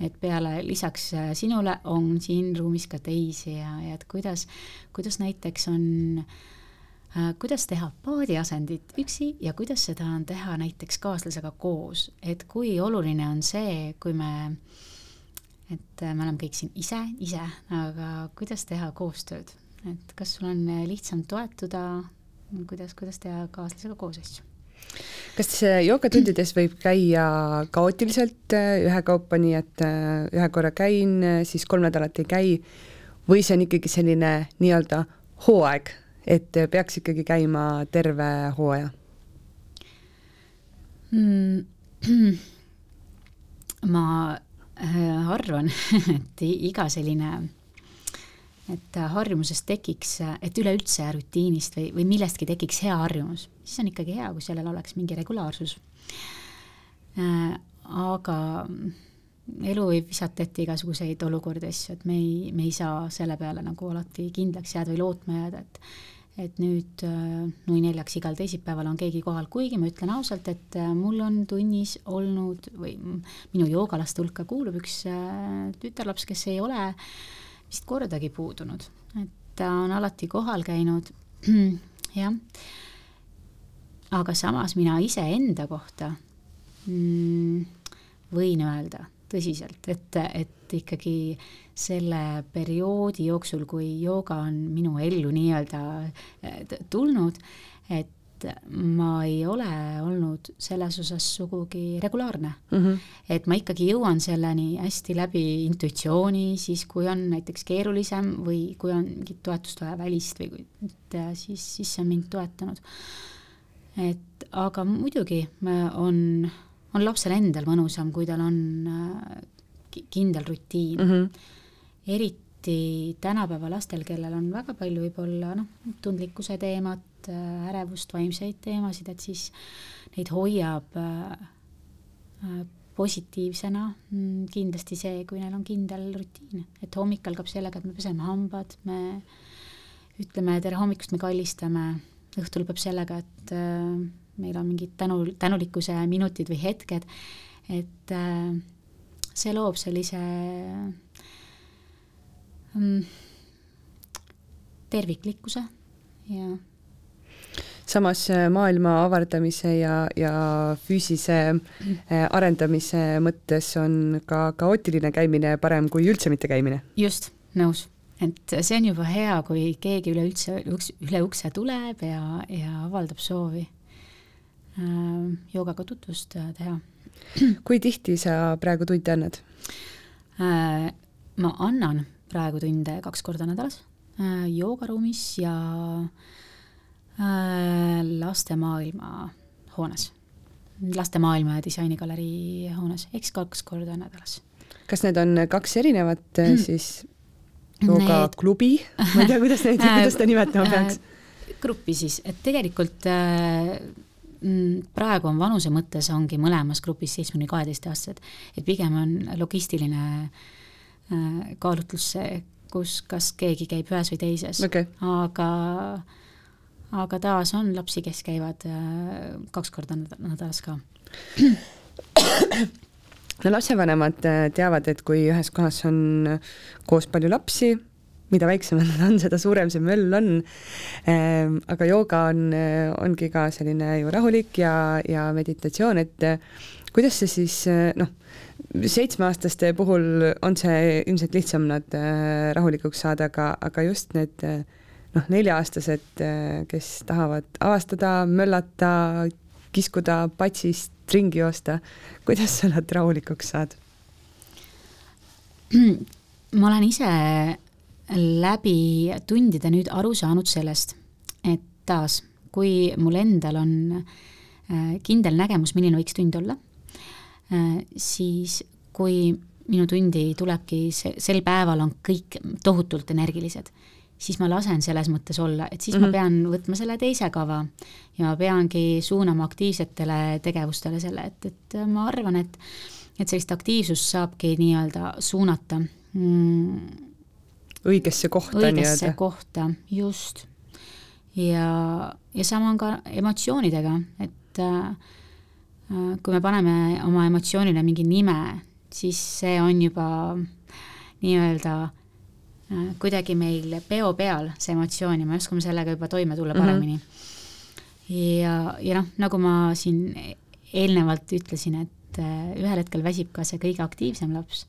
et peale lisaks äh, sinule on siin ruumis ka teisi ja, ja et kuidas, kuidas näiteks on äh, kuidas teha paadiasendit üksi ja kuidas seda on teha näiteks kaaslasega koos, et kui oluline on see, kui me, et äh, me oleme kõik siin ise, ise, aga kuidas teha koostööd, et kas sul on lihtsam toetuda, kuidas, kuidas teha kaaslasega koos asju? kas joogatundides võib käia kaootiliselt äh, ühekaupa, nii et äh, ühe korra käin, äh, siis kolm nädalat ei käi, või see on ikkagi selline nii-öelda hooaeg, et peaks ikkagi käima terve hooaja mm,? ma arvan, et iga selline et harjumusest tekiks, et üleüldse rutiinist või, või millestki tekiks hea harjumus, siis on ikkagi hea, kui sellel oleks mingi regulaarsus äh,. aga elu võib visata ette igasuguseid olukordi, asju, et me ei, me ei saa selle peale nagu alati kindlaks jääda või lootma jääda, et et nüüd äh, nui neljaks igal teisipäeval on keegi kohal, kuigi ma ütlen ausalt, et äh, mul on tunnis olnud või minu joogalaste hulka kuulub üks äh, tütarlaps, kes ei ole vist kordagi puudunud, et ta on alati kohal käinud, jah. aga samas mina iseenda kohta mm, võin öelda tõsiselt, et, et ikkagi selle perioodi jooksul, kui jooga on minu ellu nii-öelda eh, tulnud, et ma ei ole olnud selles osas sugugi regulaarne mm. -hmm. et ma ikkagi jõuan selleni hästi läbi intuitsiooni, siis kui on näiteks keerulisem või kui on mingit toetust vaja välist või et siis, siis see on mind toetanud. et aga muidugi on, on lapsel endal mõnusam, kui tal on äh, kindel rutiin mm. -hmm. Eriti tänapäeva lastel, kellel on väga palju võib-olla noh, tundlikkuse teemat, Äh, ärevust, vaimseid teemasid, et siis neid hoiab äh, äh, positiivsena mm, kindlasti see, kui neil on kindel rutiin, et hommik algab sellega, et me peseme hambad, me ütleme tere hommikust, me kallistame, õhtul lõpeb sellega, et meil on mingid tänu, tänulikkuse minutid või hetked, et see loob sellise terviklikkuse ja samas äh, maailma avardamise ja, ja füüsise äh, arendamise mõttes on ka kaootiline käimine parem kui üldse mitte käimine. just, nõus et see on juba hea, kui keegi üleüldse üle ukse tuleb ja, ja avaldab soovi äh, joogaga tutvust teha. kui tihti sa praegu tunde annad äh,? ma annan praegu tunde kaks korda nädalas äh, joogaruumis ja äh, Äh, lastemaailma hoones, lastemaailma ja disainikalerii hoones, eks kaks korda nädalas. kas need on kaks erinevat äh, siis joogaklubi need..., ma ei tea, kuidas neid, kuidas seda nimetama peaks? gruppi siis, et tegelikult äh, mm, praegu on vanuse mõttes ongi mõlemas grupis seitsme kuni kaheteistaastased, et pigem on logistiline kaalutlus see, kus kas keegi käib ühes või teises okay., aga, aga taas on lapsi, kes käivad äh, kaks korda nädalas ka. no lapsevanemad äh, teavad, et kui ühes kohas on koos palju lapsi, mida väiksemad nad on, seda suurem see möll on. Ehm, aga jooga on, ongi ka selline ju rahulik ja, ja meditatsioon, et kuidas see siis noh, seitsmeaastaste puhul on see ilmselt lihtsam nad äh, rahulikuks saada, aga, aga just need noh, nelja-aastased, kes tahavad avastada, möllata, kiskuda patsist ringi joosta, kuidas sa nad rahulikuks saad? ma olen ise läbi tundide nüüd aru saanud sellest, et taas, kui mul endal on kindel nägemus, milline võiks tund olla Äh, siis kui minu tundi tulebki, see, sel päeval on kõik tohutult energilised, siis ma lasen selles mõttes olla, et siis mm -hmm. ma mhm. pean võtma selle teise kava ja ma peangi suunama aktiivsetele tegevustele selle, et, et ma arvan, et et sellist aktiivsust saabki nii-öelda suunata mm, õigesse kohta nii-öelda. õigesse kohta, just. ja, ja sama on ka emotsioonidega, et äh, kui me paneme oma emotsioonile mingi nime, siis see on juba nii-öelda äh, kuidagi meil peo peal, see emotsioon ja me oskame sellega juba toime tulla mhm. paremini mm. -hmm. ja, ja noh, nagu ma siin eelnevalt ütlesin, et äh, ühel hetkel väsib ka see kõige aktiivsem laps,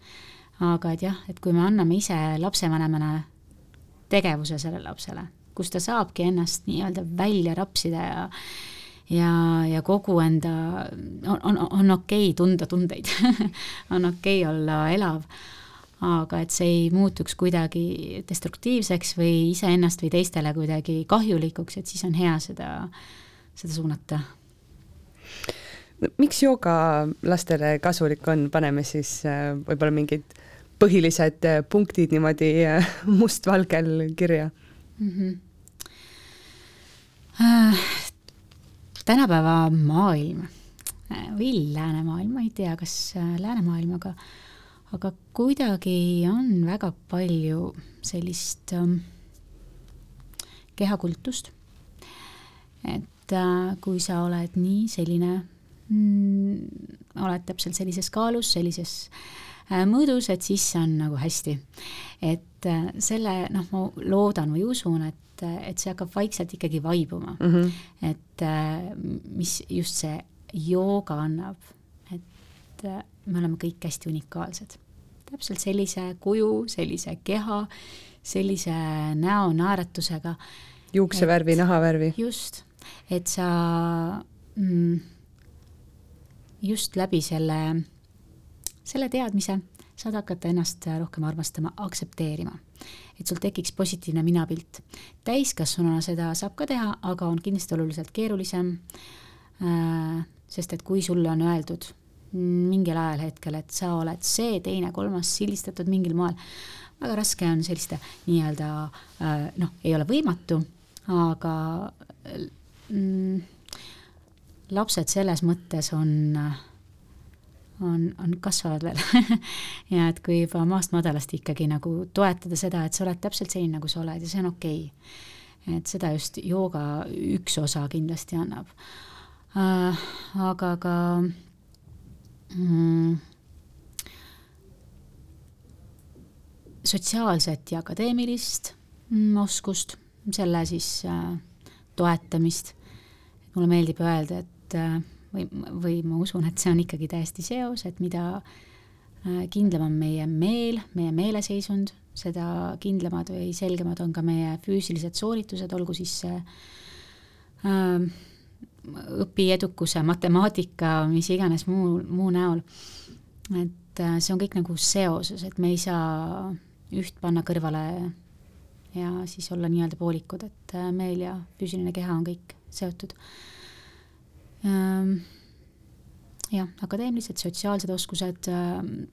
aga et jah, et kui me anname ise lapsevanemana tegevuse sellele lapsele, kus ta saabki ennast nii-öelda välja rapsida ja ja, ja kogu enda, on, on, on okei okay tunda tundeid on okei okay olla elav, aga et see ei muutuks kuidagi destruktiivseks või iseennast või teistele kuidagi kahjulikuks, et siis on hea seda, seda suunata. Miks jooga lastele kasulik on, paneme siis äh, võib-olla mingid põhilised äh, punktid niimoodi äh, mustvalgel kirja mm? -hmm tänapäeva maailm või läänemaailm, ma ei tea, kas äh, läänemaailm, aga aga kuidagi on väga palju sellist ähm, kehakultust. et äh, kui sa oled nii selline mm,, oled täpselt sellises kaalus, sellises äh, mõõdus, et siis on nagu hästi. et äh, selle, noh, ma loodan või usun, et et, et see hakkab vaikselt ikkagi vaibuma mm. -hmm. et äh, mis just see jooga annab, et äh, me oleme kõik hästi unikaalsed. täpselt sellise kuju, sellise keha, sellise näo naeratusega. juuksevärvi, nahavärvi. just, et sa mm, just läbi selle, selle teadmise saad hakata ennast rohkem armastama, aktsepteerima. et sul tekiks positiivne minapilt. täiskasvanuna seda saab ka teha, aga on kindlasti oluliselt keerulisem, äh, sest et kui sulle on öeldud mingil ajal hetkel, et sa oled see, teine, kolmas, sildistatud mingil moel, väga raske on selliste nii-öelda äh, noh, ei ole võimatu, aga mm, lapsed selles mõttes on on, on, kasvavad veel ja et kui juba maast madalast ikkagi nagu toetada seda, et sa oled täpselt selline, nagu sa oled ja see on okei okay.. et seda just jooga üks osa kindlasti annab äh,. aga ka mm, sotsiaalset ja akadeemilist mm, oskust, selle siis äh, toetamist. mulle meeldib öelda, et äh, või, või ma usun, et see on ikkagi täiesti seos, et mida äh, kindlam on meie meel, meie meeleseisund, seda kindlamad või selgemad on ka meie füüsilised sooritused, olgu siis see äh, õpiedukuse, matemaatika, mis iganes muu, muu näol. et äh, see on kõik nagu seoses, et me ei saa üht panna kõrvale ja siis olla nii-öelda poolikud, et meel ja füüsiline keha on kõik seotud jah, akadeemilised, sotsiaalsed oskused, ehm,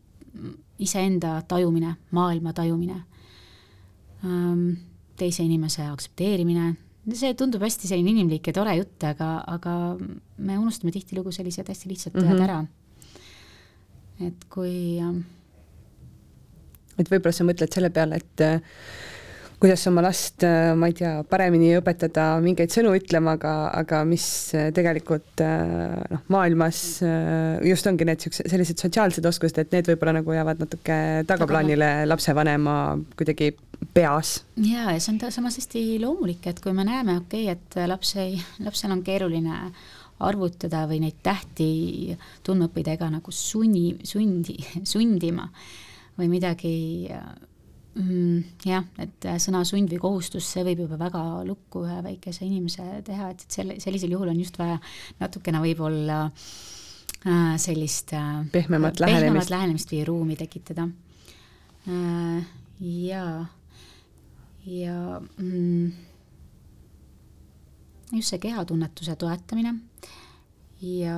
iseenda tajumine, maailma tajumine, ehm, teise inimese aktsepteerimine, see tundub hästi selline inimlik ja tore jutt, aga, aga me unustame tihtilugu sellised hästi lihtsad mm -hmm. ära. et kui et võib-olla sa mõtled selle peale, et kuidas oma last, ma ei tea, paremini õpetada mingeid sõnu ütlema, aga, aga mis tegelikult noh, maailmas just ongi need siuksed, sellised sotsiaalsed oskused, et need võib-olla nagu jäävad natuke tagaplaanile lapsevanema kuidagi peas. ja, ja see on samas hästi loomulik, et kui me näeme, okei okay,, et laps ei, lapsel on keeruline arvutada või neid tähti tundma õppida ega nagu sunni, sundi, sundima või midagi mm, jah, et sõna sund või kohustus, see võib juba väga lukku ühe väikese inimese teha, et, selle, sellisel juhul on just vaja natukene võib-olla äh, sellist äh, pehmemat lähenemist. lähenemist või ruumi tekitada äh,. jaa, ja mm, just see kehatunnetuse toetamine ja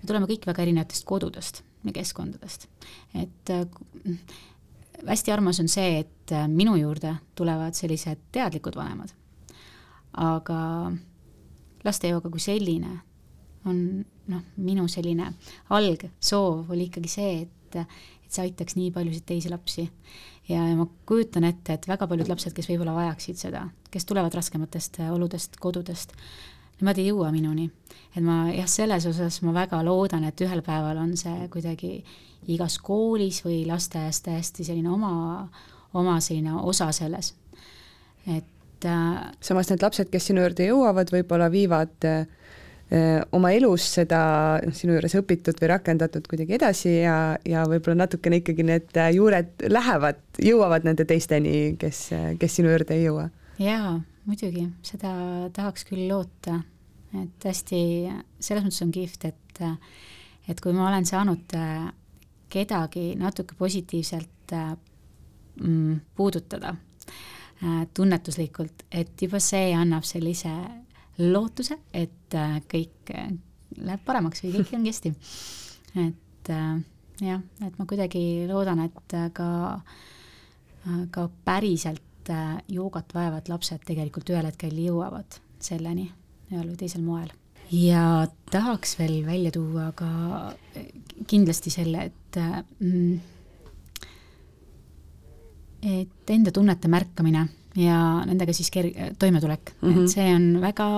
me tuleme kõik väga erinevatest kodudest ja keskkondadest, et äh, hästi armas on see, et äh, minu juurde tulevad sellised teadlikud vanemad, aga lastejooga kui selline on noh, minu selline algsoov oli ikkagi see, et, et see aitaks nii paljusid teisi lapsi. ja, ja ma kujutan ette, et väga paljud lapsed, kes võib-olla vajaksid seda, kes tulevad raskematest oludest, kodudest, nemad ei jõua minuni. et ma jah, selles osas ma väga loodan, et ühel päeval on see kuidagi igas koolis või lasteaias täiesti selline oma, oma selline osa selles, et äh, samas need lapsed, kes sinu juurde jõuavad, võib-olla viivad äh, oma elus seda sinu juures õpitud või rakendatud kuidagi edasi ja, ja võib-olla natukene ikkagi need juured lähevad, jõuavad nende teisteni, kes, kes sinu juurde ei jõua. jaa, muidugi, seda tahaks küll loota, et hästi, selles mõttes on kihvt, et, et kui ma olen saanud kedagi natuke positiivselt mm, puudutada tunnetuslikult, et juba see annab sellise lootuse, et kõik läheb paremaks või kõik ongi hästi. et jah, et ma kuidagi loodan, et ka, ka päriselt et äh, joogat vajavad lapsed tegelikult ühel hetkel jõuavad selleni ühel või teisel moel. ja tahaks veel välja tuua ka äh, kindlasti selle, et äh, mm, et enda tunnete märkamine ja nendega siis ker-, toimetulek mm, -hmm. et mhm. see on väga,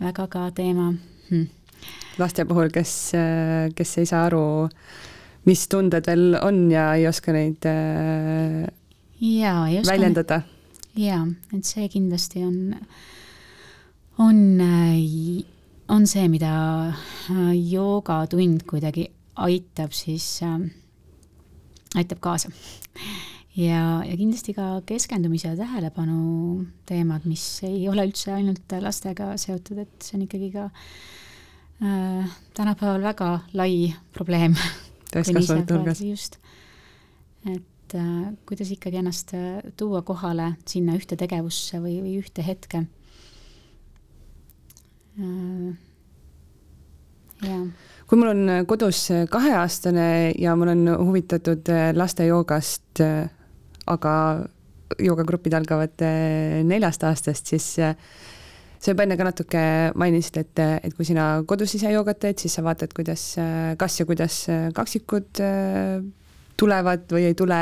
väga ka teema hm.. laste puhul, kes, kes ei saa aru, mis tunded veel on ja ei oska neid jaa, ei oska väljendada. jaa, et see kindlasti on, on, on see, mida äh, joogatund kuidagi aitab siis äh,, aitab kaasa. ja, ja kindlasti ka keskendumise ja tähelepanu teemad, mis ei ole üldse ainult lastega seotud, et see on ikkagi ka äh, tänapäeval väga lai probleem. täiskasvanute hulgas. just, et et äh, kuidas ikkagi ennast äh, tuua kohale sinna ühte tegevusse või, või ühte hetke. Äh, jah kui mul on kodus kaheaastane ja ma olen huvitatud laste joogast, aga joogagrupid algavad neljast aastast, siis sa juba enne ka natuke mainisid, et, et kui sina kodus ise joogat teed, siis sa vaatad, kuidas, kas ja kuidas kaksikud tulevad või ei tule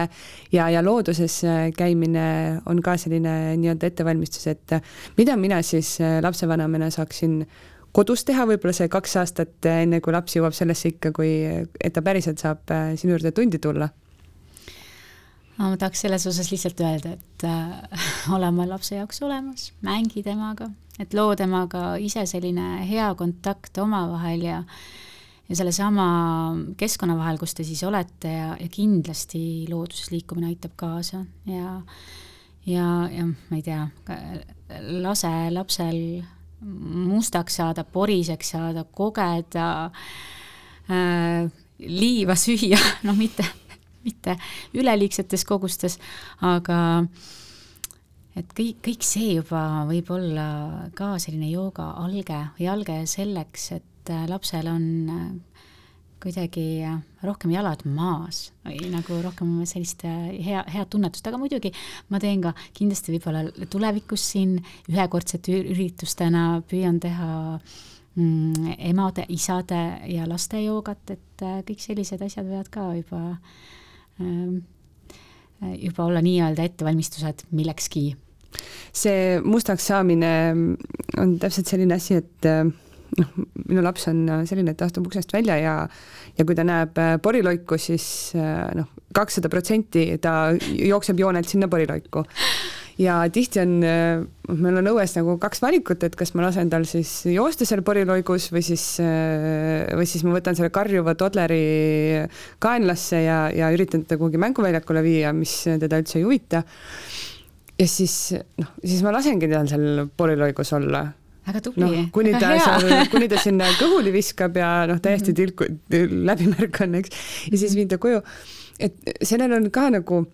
ja, ja looduses äh, käimine on ka selline nii-öelda ettevalmistus, et äh, mida mina siis äh, lapsevanemana saaksin kodus teha võib-olla see kaks aastat, enne kui laps jõuab sellesse ikka, kui, et ta päriselt saab sinu juurde tundi tulla? no ma tahaks selles osas lihtsalt öelda, et äh, ole oma lapse jaoks olemas, mängi temaga, et loo temaga ise selline hea kontakt omavahel ja äh, ja sellesama keskkonna vahel, kus te siis olete ja, ja kindlasti looduses liikumine aitab kaasa ja ja, ja ma ei tea, lase lapsel mustaks saada, poriseks saada, kogeda äh,, liiva süüa, noh, mitte, mitte üleliigsetes kogustes, aga et kõik, kõik see juba võib olla ka selline jooga alge või alge selleks, et et äh, lapsel on äh, kuidagi äh, rohkem jalad maas või nagu rohkem sellist hea, head tunnetust, aga muidugi ma teen ka kindlasti võib-olla tulevikus siin ühekordsete üritustena püüan teha mm, emade, isade ja laste joogat, et kõik sellised asjad võivad ka juba, ähm, juba olla nii-öelda ettevalmistused millekski. see mustaks saamine on täpselt selline asi, et noh, minu laps on selline, et ta astub uksest välja ja ja kui ta näeb äh, poriloiku, siis noh, kakssada protsenti ta jookseb joonelt sinna poriloiku ja tihti on, äh, meil on õues nagu kaks valikut, et kas ma lasen tal siis joosta seal poriloigus või siis, äh, või siis ma võtan selle karjuva todleri kaenlasse ja, ja üritan teda kuhugi mänguväljakule viia, mis teda üldse ei huvita. ja siis noh, siis ma lasengi tal seal poriloigus olla väga tubli no,. kuni ta seal, kuni ta sinna kõhuli viskab ja noh, täiesti mhm. tilku, läbimärk on, eks, ja siis viin ta koju. et sellel on ka nagu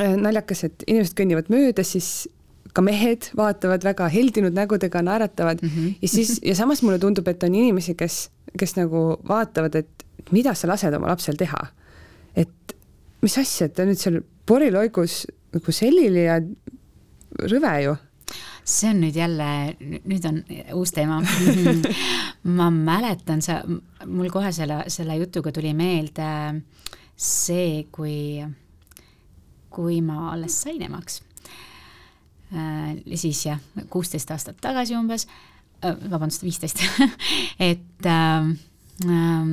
Äh, naljakas, et inimesed kõnnivad mööda, siis ka mehed vaatavad väga heldinud nägudega, naeratavad mm -hmm. ja siis, ja samas mulle tundub, et on inimesi, kes, kes nagu vaatavad, et mida sa lased oma lapsel teha. et mis asja, et ta nüüd seal poriloigus nagu sellili ja rõve ju see on nüüd jälle, nüüd on uus teema ma mäletan, sa, mul kohe selle, selle jutuga tuli meelde see, kui kui ma alles sain emaks. Äh, siis jah, kuusteist aastat tagasi umbes, äh, vabandust, viisteist et äh, äh,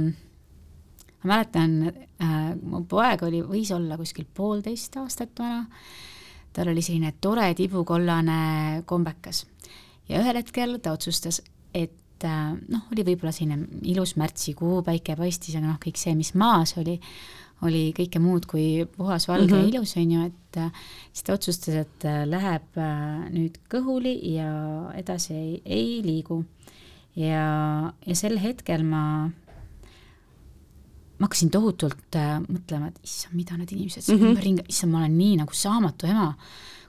ma mäletan äh,, mu poeg oli, võis olla kuskil poolteist aastat vana, tal oli selline tore tibukollane kombekas ja ühel hetkel ta otsustas, et äh, noh, oli võib-olla selline ilus märtsikuu, päike paistis, aga noh, kõik see, mis maas oli, oli kõike muud kui puhas, valge mm -hmm. ja ilus, on ju, et äh, siis ta otsustas, et äh, läheb äh, nüüd kõhuli ja edasi ei, ei liigu. ja, ja sel hetkel ma, ma hakkasin tohutult äh, mõtlema, et issand, mida need inimesed siin mm -hmm. ümberringi, issand, ma olen nii nagu saamatu ema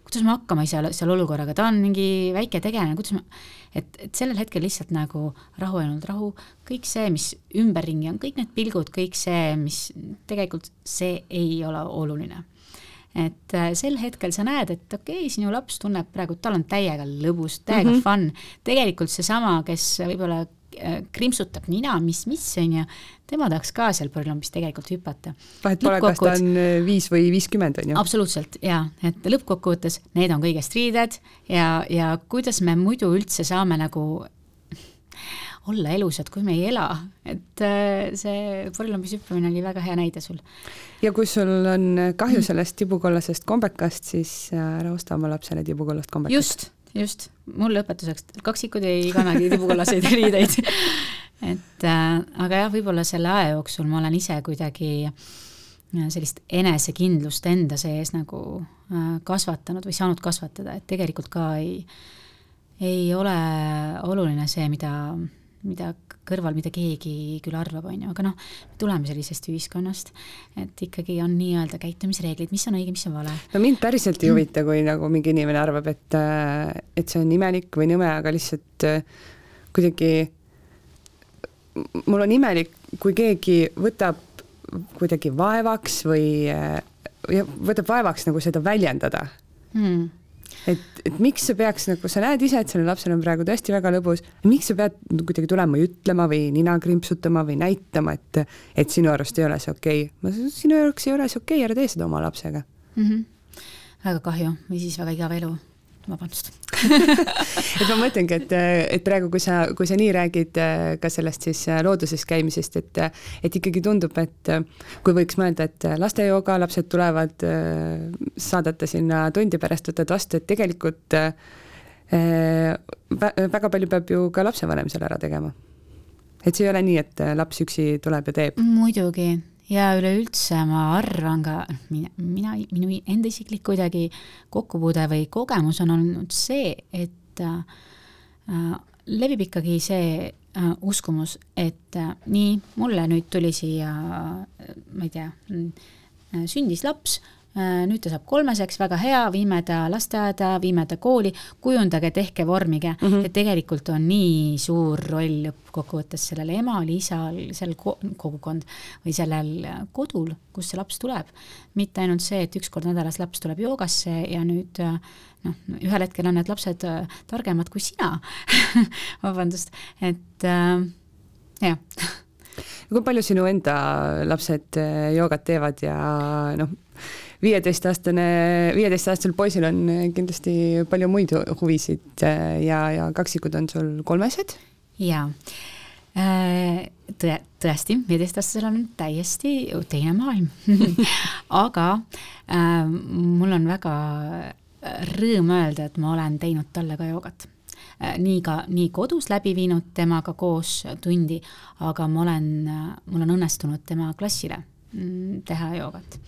kuidas ma hakkama ei saa seal olukorraga, ta on mingi väike tegelane, kuidas ma, et, et sellel hetkel lihtsalt nagu rahu ainult rahu, kõik see, mis ümberringi on, kõik need pilgud, kõik see, mis tegelikult see ei ole oluline. et äh, sel hetkel sa näed, et okei okay,, sinu laps tunneb praegu, tal on täiega lõbus, täiega mm -hmm. fun, tegelikult seesama, kes võib-olla krimpsutab nina, mis, mis on ju, tema tahaks ka seal põrlambis tegelikult hüpata. vahet pole, kas ta on äh, viis või viiskümmend, on ju? absoluutselt, jaa, et lõppkokkuvõttes need on kõigest riided ja, ja kuidas me muidu üldse saame nagu olla elusad, kui me ei ela, et äh, see põrlambis hüppamine oli väga hea näide sul. ja kui sul on kahju sellest tibukollasest kombekast, siis ära osta oma lapsele tibukollast kombekast. just just, mul lõpetuseks, kaksikud ei kannagi tibukollaseid riideid et äh, aga jah, võib-olla selle aja jooksul ma olen ise kuidagi äh, sellist enesekindlust enda sees nagu äh, kasvatanud või saanud kasvatada, et tegelikult ka ei, ei ole oluline see, mida, mida kõrval, mida keegi küll arvab, on ju, aga noh, me tuleme sellisest ühiskonnast, et ikkagi on nii-öelda käitumisreeglid, mis on õige, mis on vale. no mind päriselt ei huvita, kui nagu mingi inimene arvab, et, et see on imelik või nõme, aga lihtsalt kuidagi mul on imelik, kui keegi võtab kuidagi vaevaks või ja võtab vaevaks nagu seda väljendada hmm et, et miks sa peaks nagu, sa näed ise, et sellel lapsel on praegu tõesti väga lõbus, miks sa pead kuidagi tulema ja ütlema või nina krimpsutama või näitama, et, et sinu arust ei ole see okei okay.. sinu jaoks ei ole see okei okay,, ära tee seda oma lapsega mm. -hmm. väga kahju või siis väga igav elu vabandust et ma mõtlengi, et, et praegu, kui sa, kui sa nii räägid äh, ka sellest siis äh, looduses käimisest, et, et ikkagi tundub, et kui võiks mõelda, et lastejooga, lapsed tulevad, saadate sinna tundi pärast, võtad vastu, et tegelikult väga palju peab ju ka lapsevanem selle ära tegema. et see ei ole nii, et laps üksi tuleb ja teeb. muidugi ja üleüldse ma arvan ka, mina, mina, minu enda isiklik kuidagi kokkupuude või kogemus on olnud see, et äh, levib ikkagi see äh, uskumus, et äh, nii, mulle nüüd tuli siia äh,, ma ei tea äh,, sündis laps Äh, nüüd ta saab kolmeseks, väga hea, viime ta lasteaeda, viime ta kooli, kujundage, tehke, vormige mm, -hmm. et tegelikult on nii suur roll lõppkokkuvõttes sellel emal, isal, sellel kogukond või sellel kodul, kust see laps tuleb. mitte ainult see, et üks kord nädalas laps tuleb joogasse ja nüüd noh, ühel hetkel on need lapsed targemad kui sina vabandust, et äh, jah kui palju sinu enda lapsed äh, joogat teevad ja noh, viieteistaastane, viieteistaastasel poisil on kindlasti palju muid huvisid äh, ja, ja kaksikud on sul kolmesed? jaa äh, tõe, tõesti, viieteistaastasel on täiesti teine maailm aga äh, mul on väga rõõm öelda, et ma olen teinud talle ka joogat Äh, nii ka, nii kodus läbi viinud temaga koos tundi, aga ma olen, mul on õnnestunud tema klassile mm, teha joogat.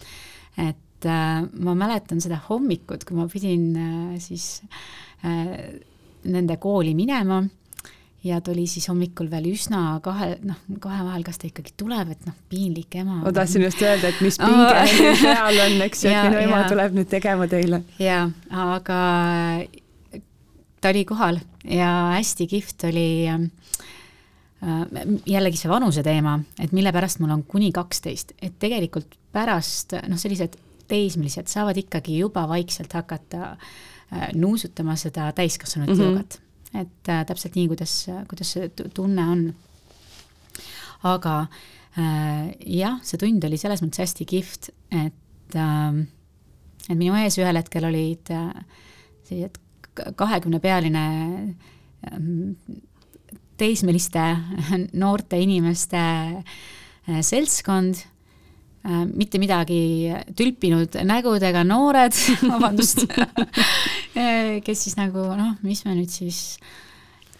et äh, ma mäletan seda hommikut, kui ma pidin äh, siis äh, nende kooli minema ja ta oli siis hommikul veel üsna kahe, noh, kahe vahel, kas ta ikkagi tuleb, et noh, piinlik ema. ma tahtsin just öelda, et mis pinge oh. peal on, eks ju, et minu ema ja. tuleb nüüd tegema teile. jaa, aga ta oli kohal ja hästi kihvt oli äh, jällegi see vanuse teema, et mille pärast mul on kuni kaksteist, et tegelikult pärast noh, sellised teismelised saavad ikkagi juba vaikselt hakata äh, nuusutama seda täiskasvanute mm -hmm. joogat. et äh, täpselt nii, kuidas, kuidas see tunne on. aga äh, jah, see tund oli selles mõttes hästi kihvt, et äh,, et minu ees ühel hetkel olid äh, sellised kahekümnepealine ähm, teismeliste noorte inimeste äh, seltskond, äh, mitte midagi tülpinud nägudega noored, vabandust. Äh, kes siis nagu noh, mis me nüüd siis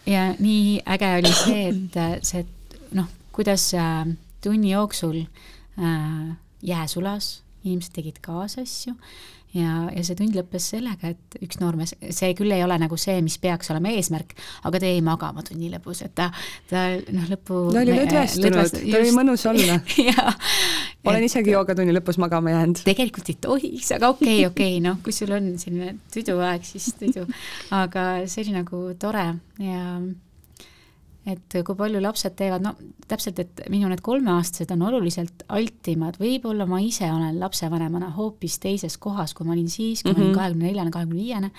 ja nii äge oli see, et see noh, kuidas tunni jooksul jää sulas, inimesed tegid kaasasju ja, ja see tund lõppes sellega, et üks noormees, see küll ei ole nagu see, mis peaks olema eesmärk, aga ta jäi magama tunni lõpus, et ta, ta noh, lõpu ta oli lõdvestunud, ta oli mõnus olla olen et, isegi joogatunni lõpus magama jäänud. tegelikult ei tohiks, aga okei okay,, okei okay,, noh, kui sul on selline tuduaeg, siis tudu. aga see oli nagu tore ja et kui palju lapsed teevad, no täpselt, et minu need kolmeaastased on oluliselt altimad, võib-olla ma ise olen lapsevanemana hoopis teises kohas, kui ma olin siis, kui mm -hmm. ma olin mhm. kahekümne neljane, kahekümne viiene,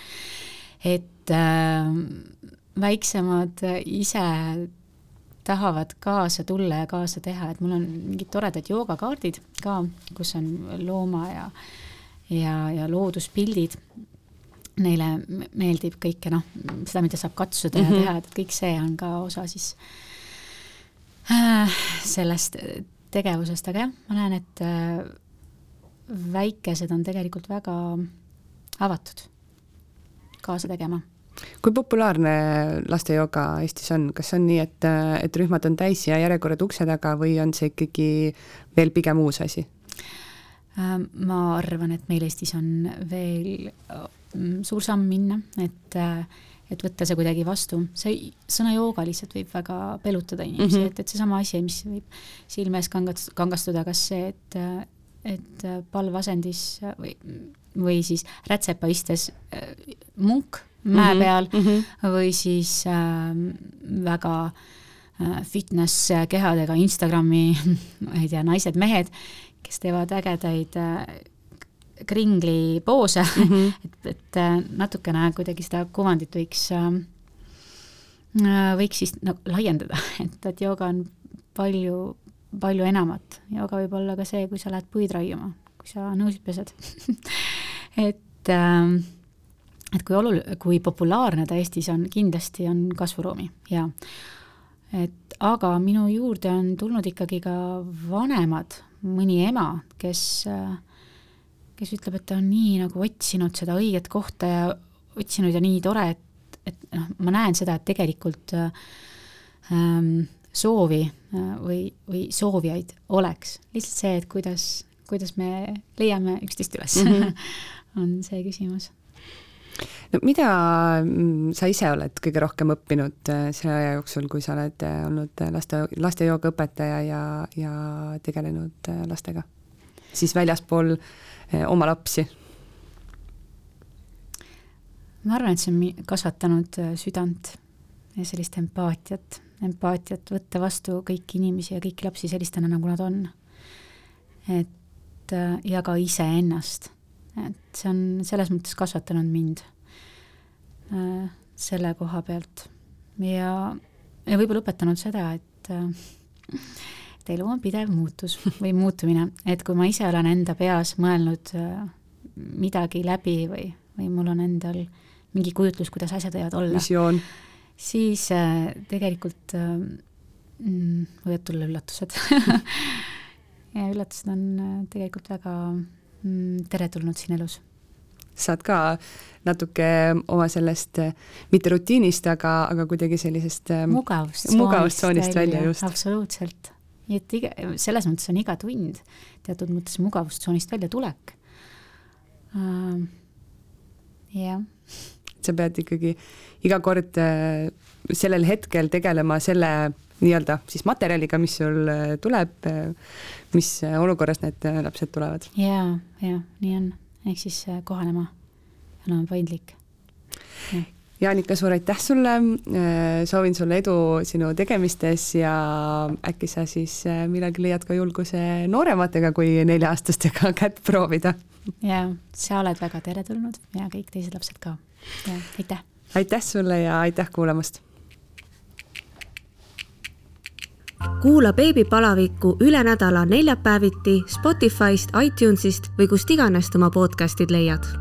et äh, väiksemad ise tahavad kaasa tulla ja kaasa teha, et mul on mingid toredad joogakaardid ka, kus on looma ja ja, ja looduspildid neile meeldib kõike noh, seda, mida saab katsuda mm -hmm. ja mhm. teha, et kõik see on ka osa siis äh, sellest tegevusest, aga jah, ma näen, et äh, väikesed on tegelikult väga avatud kaasa tegema. kui populaarne lastejooga Eestis on, kas on nii, et, et rühmad on täis ja järjekorrad ukse taga või on see ikkagi veel pigem uus asi? Äh, ma arvan, et meil Eestis on veel suur samm minna, et, äh, et võtta see kuidagi vastu. see sõna jooga lihtsalt võib väga pelutada inimesi mm, -hmm. et, et seesama asi, mis võib silme ees kangat-, kangastuda, kas see, et, et palvasendis või, või siis rätsepa istes äh, munk mäe mhm, peal mm -hmm. või siis äh, väga äh, fitness kehadega Instagrami, ma ei tea, naised-mehed, kes teevad ägedaid äh, kringli poose mm, -hmm. et, et äh, natukene kuidagi seda kuvandit võiks, ähm, äh, võiks siis nagu laiendada, et, et jooga on palju, palju enamat. jooga võib olla ka see, kui sa lähed puid raiuma, kui sa nõusid pesed et, ähm, et kui olul-, kui populaarne ta Eestis on, kindlasti on kasvuruumi ja et aga minu juurde on tulnud ikkagi ka vanemad, mõni ema, kes äh, kes ütleb, et ta on nii nagu otsinud seda õiget kohta ja otsinud ja nii tore, et, et noh, ma näen seda, et tegelikult ähm, soovi äh, või, või soovijaid oleks. lihtsalt see, et kuidas, kuidas me leiame üksteist üles mm, -hmm. on see küsimus no mida mm, sa ise oled kõige rohkem õppinud äh, selle aja jooksul, kui sa oled äh, olnud laste, lastejoogaõpetaja ja, ja tegelenud lastega? siis väljaspool oma lapsi? ma arvan, et see on kasvatanud südant ja sellist empaatiat, empaatiat võtta vastu kõiki inimesi ja kõiki lapsi sellistena, nagu nad on. et ja ka iseennast, et see on selles mõttes kasvatanud mind selle koha pealt ja, ja võib-olla õpetanud seda, et et elu on pidev muutus või muutumine, et kui ma ise olen enda peas mõelnud äh, midagi läbi või, või mul on endal mingi kujutlus, kuidas asjad võivad olla. siis äh, tegelikult äh, mm, võivad tulla üllatused ja üllatused on tegelikult väga mm, teretulnud siin elus. saad ka natuke oma sellest, mitte rutiinist, aga, aga kuidagi sellisest mugavustsoonist mugavustsoonist välja, välja, just. absoluutselt. Nii et iga, selles mõttes on iga tund teatud mõttes mugavustsoonist väljatulek uh,. jah sa pead ikkagi iga kord äh, sellel hetkel tegelema selle nii-öelda siis materjaliga, mis sul äh, tuleb, äh, mis olukorras need lapsed tulevad. ja, ja nii on, ehk siis kohanema, olema paindlik. Jaanika, suur aitäh sulle, soovin sulle edu sinu tegemistes ja äkki sa siis millalgi leiad ka julguse noorematega kui nelja-aastastega kätt proovida. ja, sa oled väga teretulnud ja kõik teised lapsed ka aitäh! aitäh sulle ja aitäh kuulamast! kuula beebipalavikku üle nädala neljapäeviti Spotify'st, iTunes'ist või kust iganes oma podcast'id leiad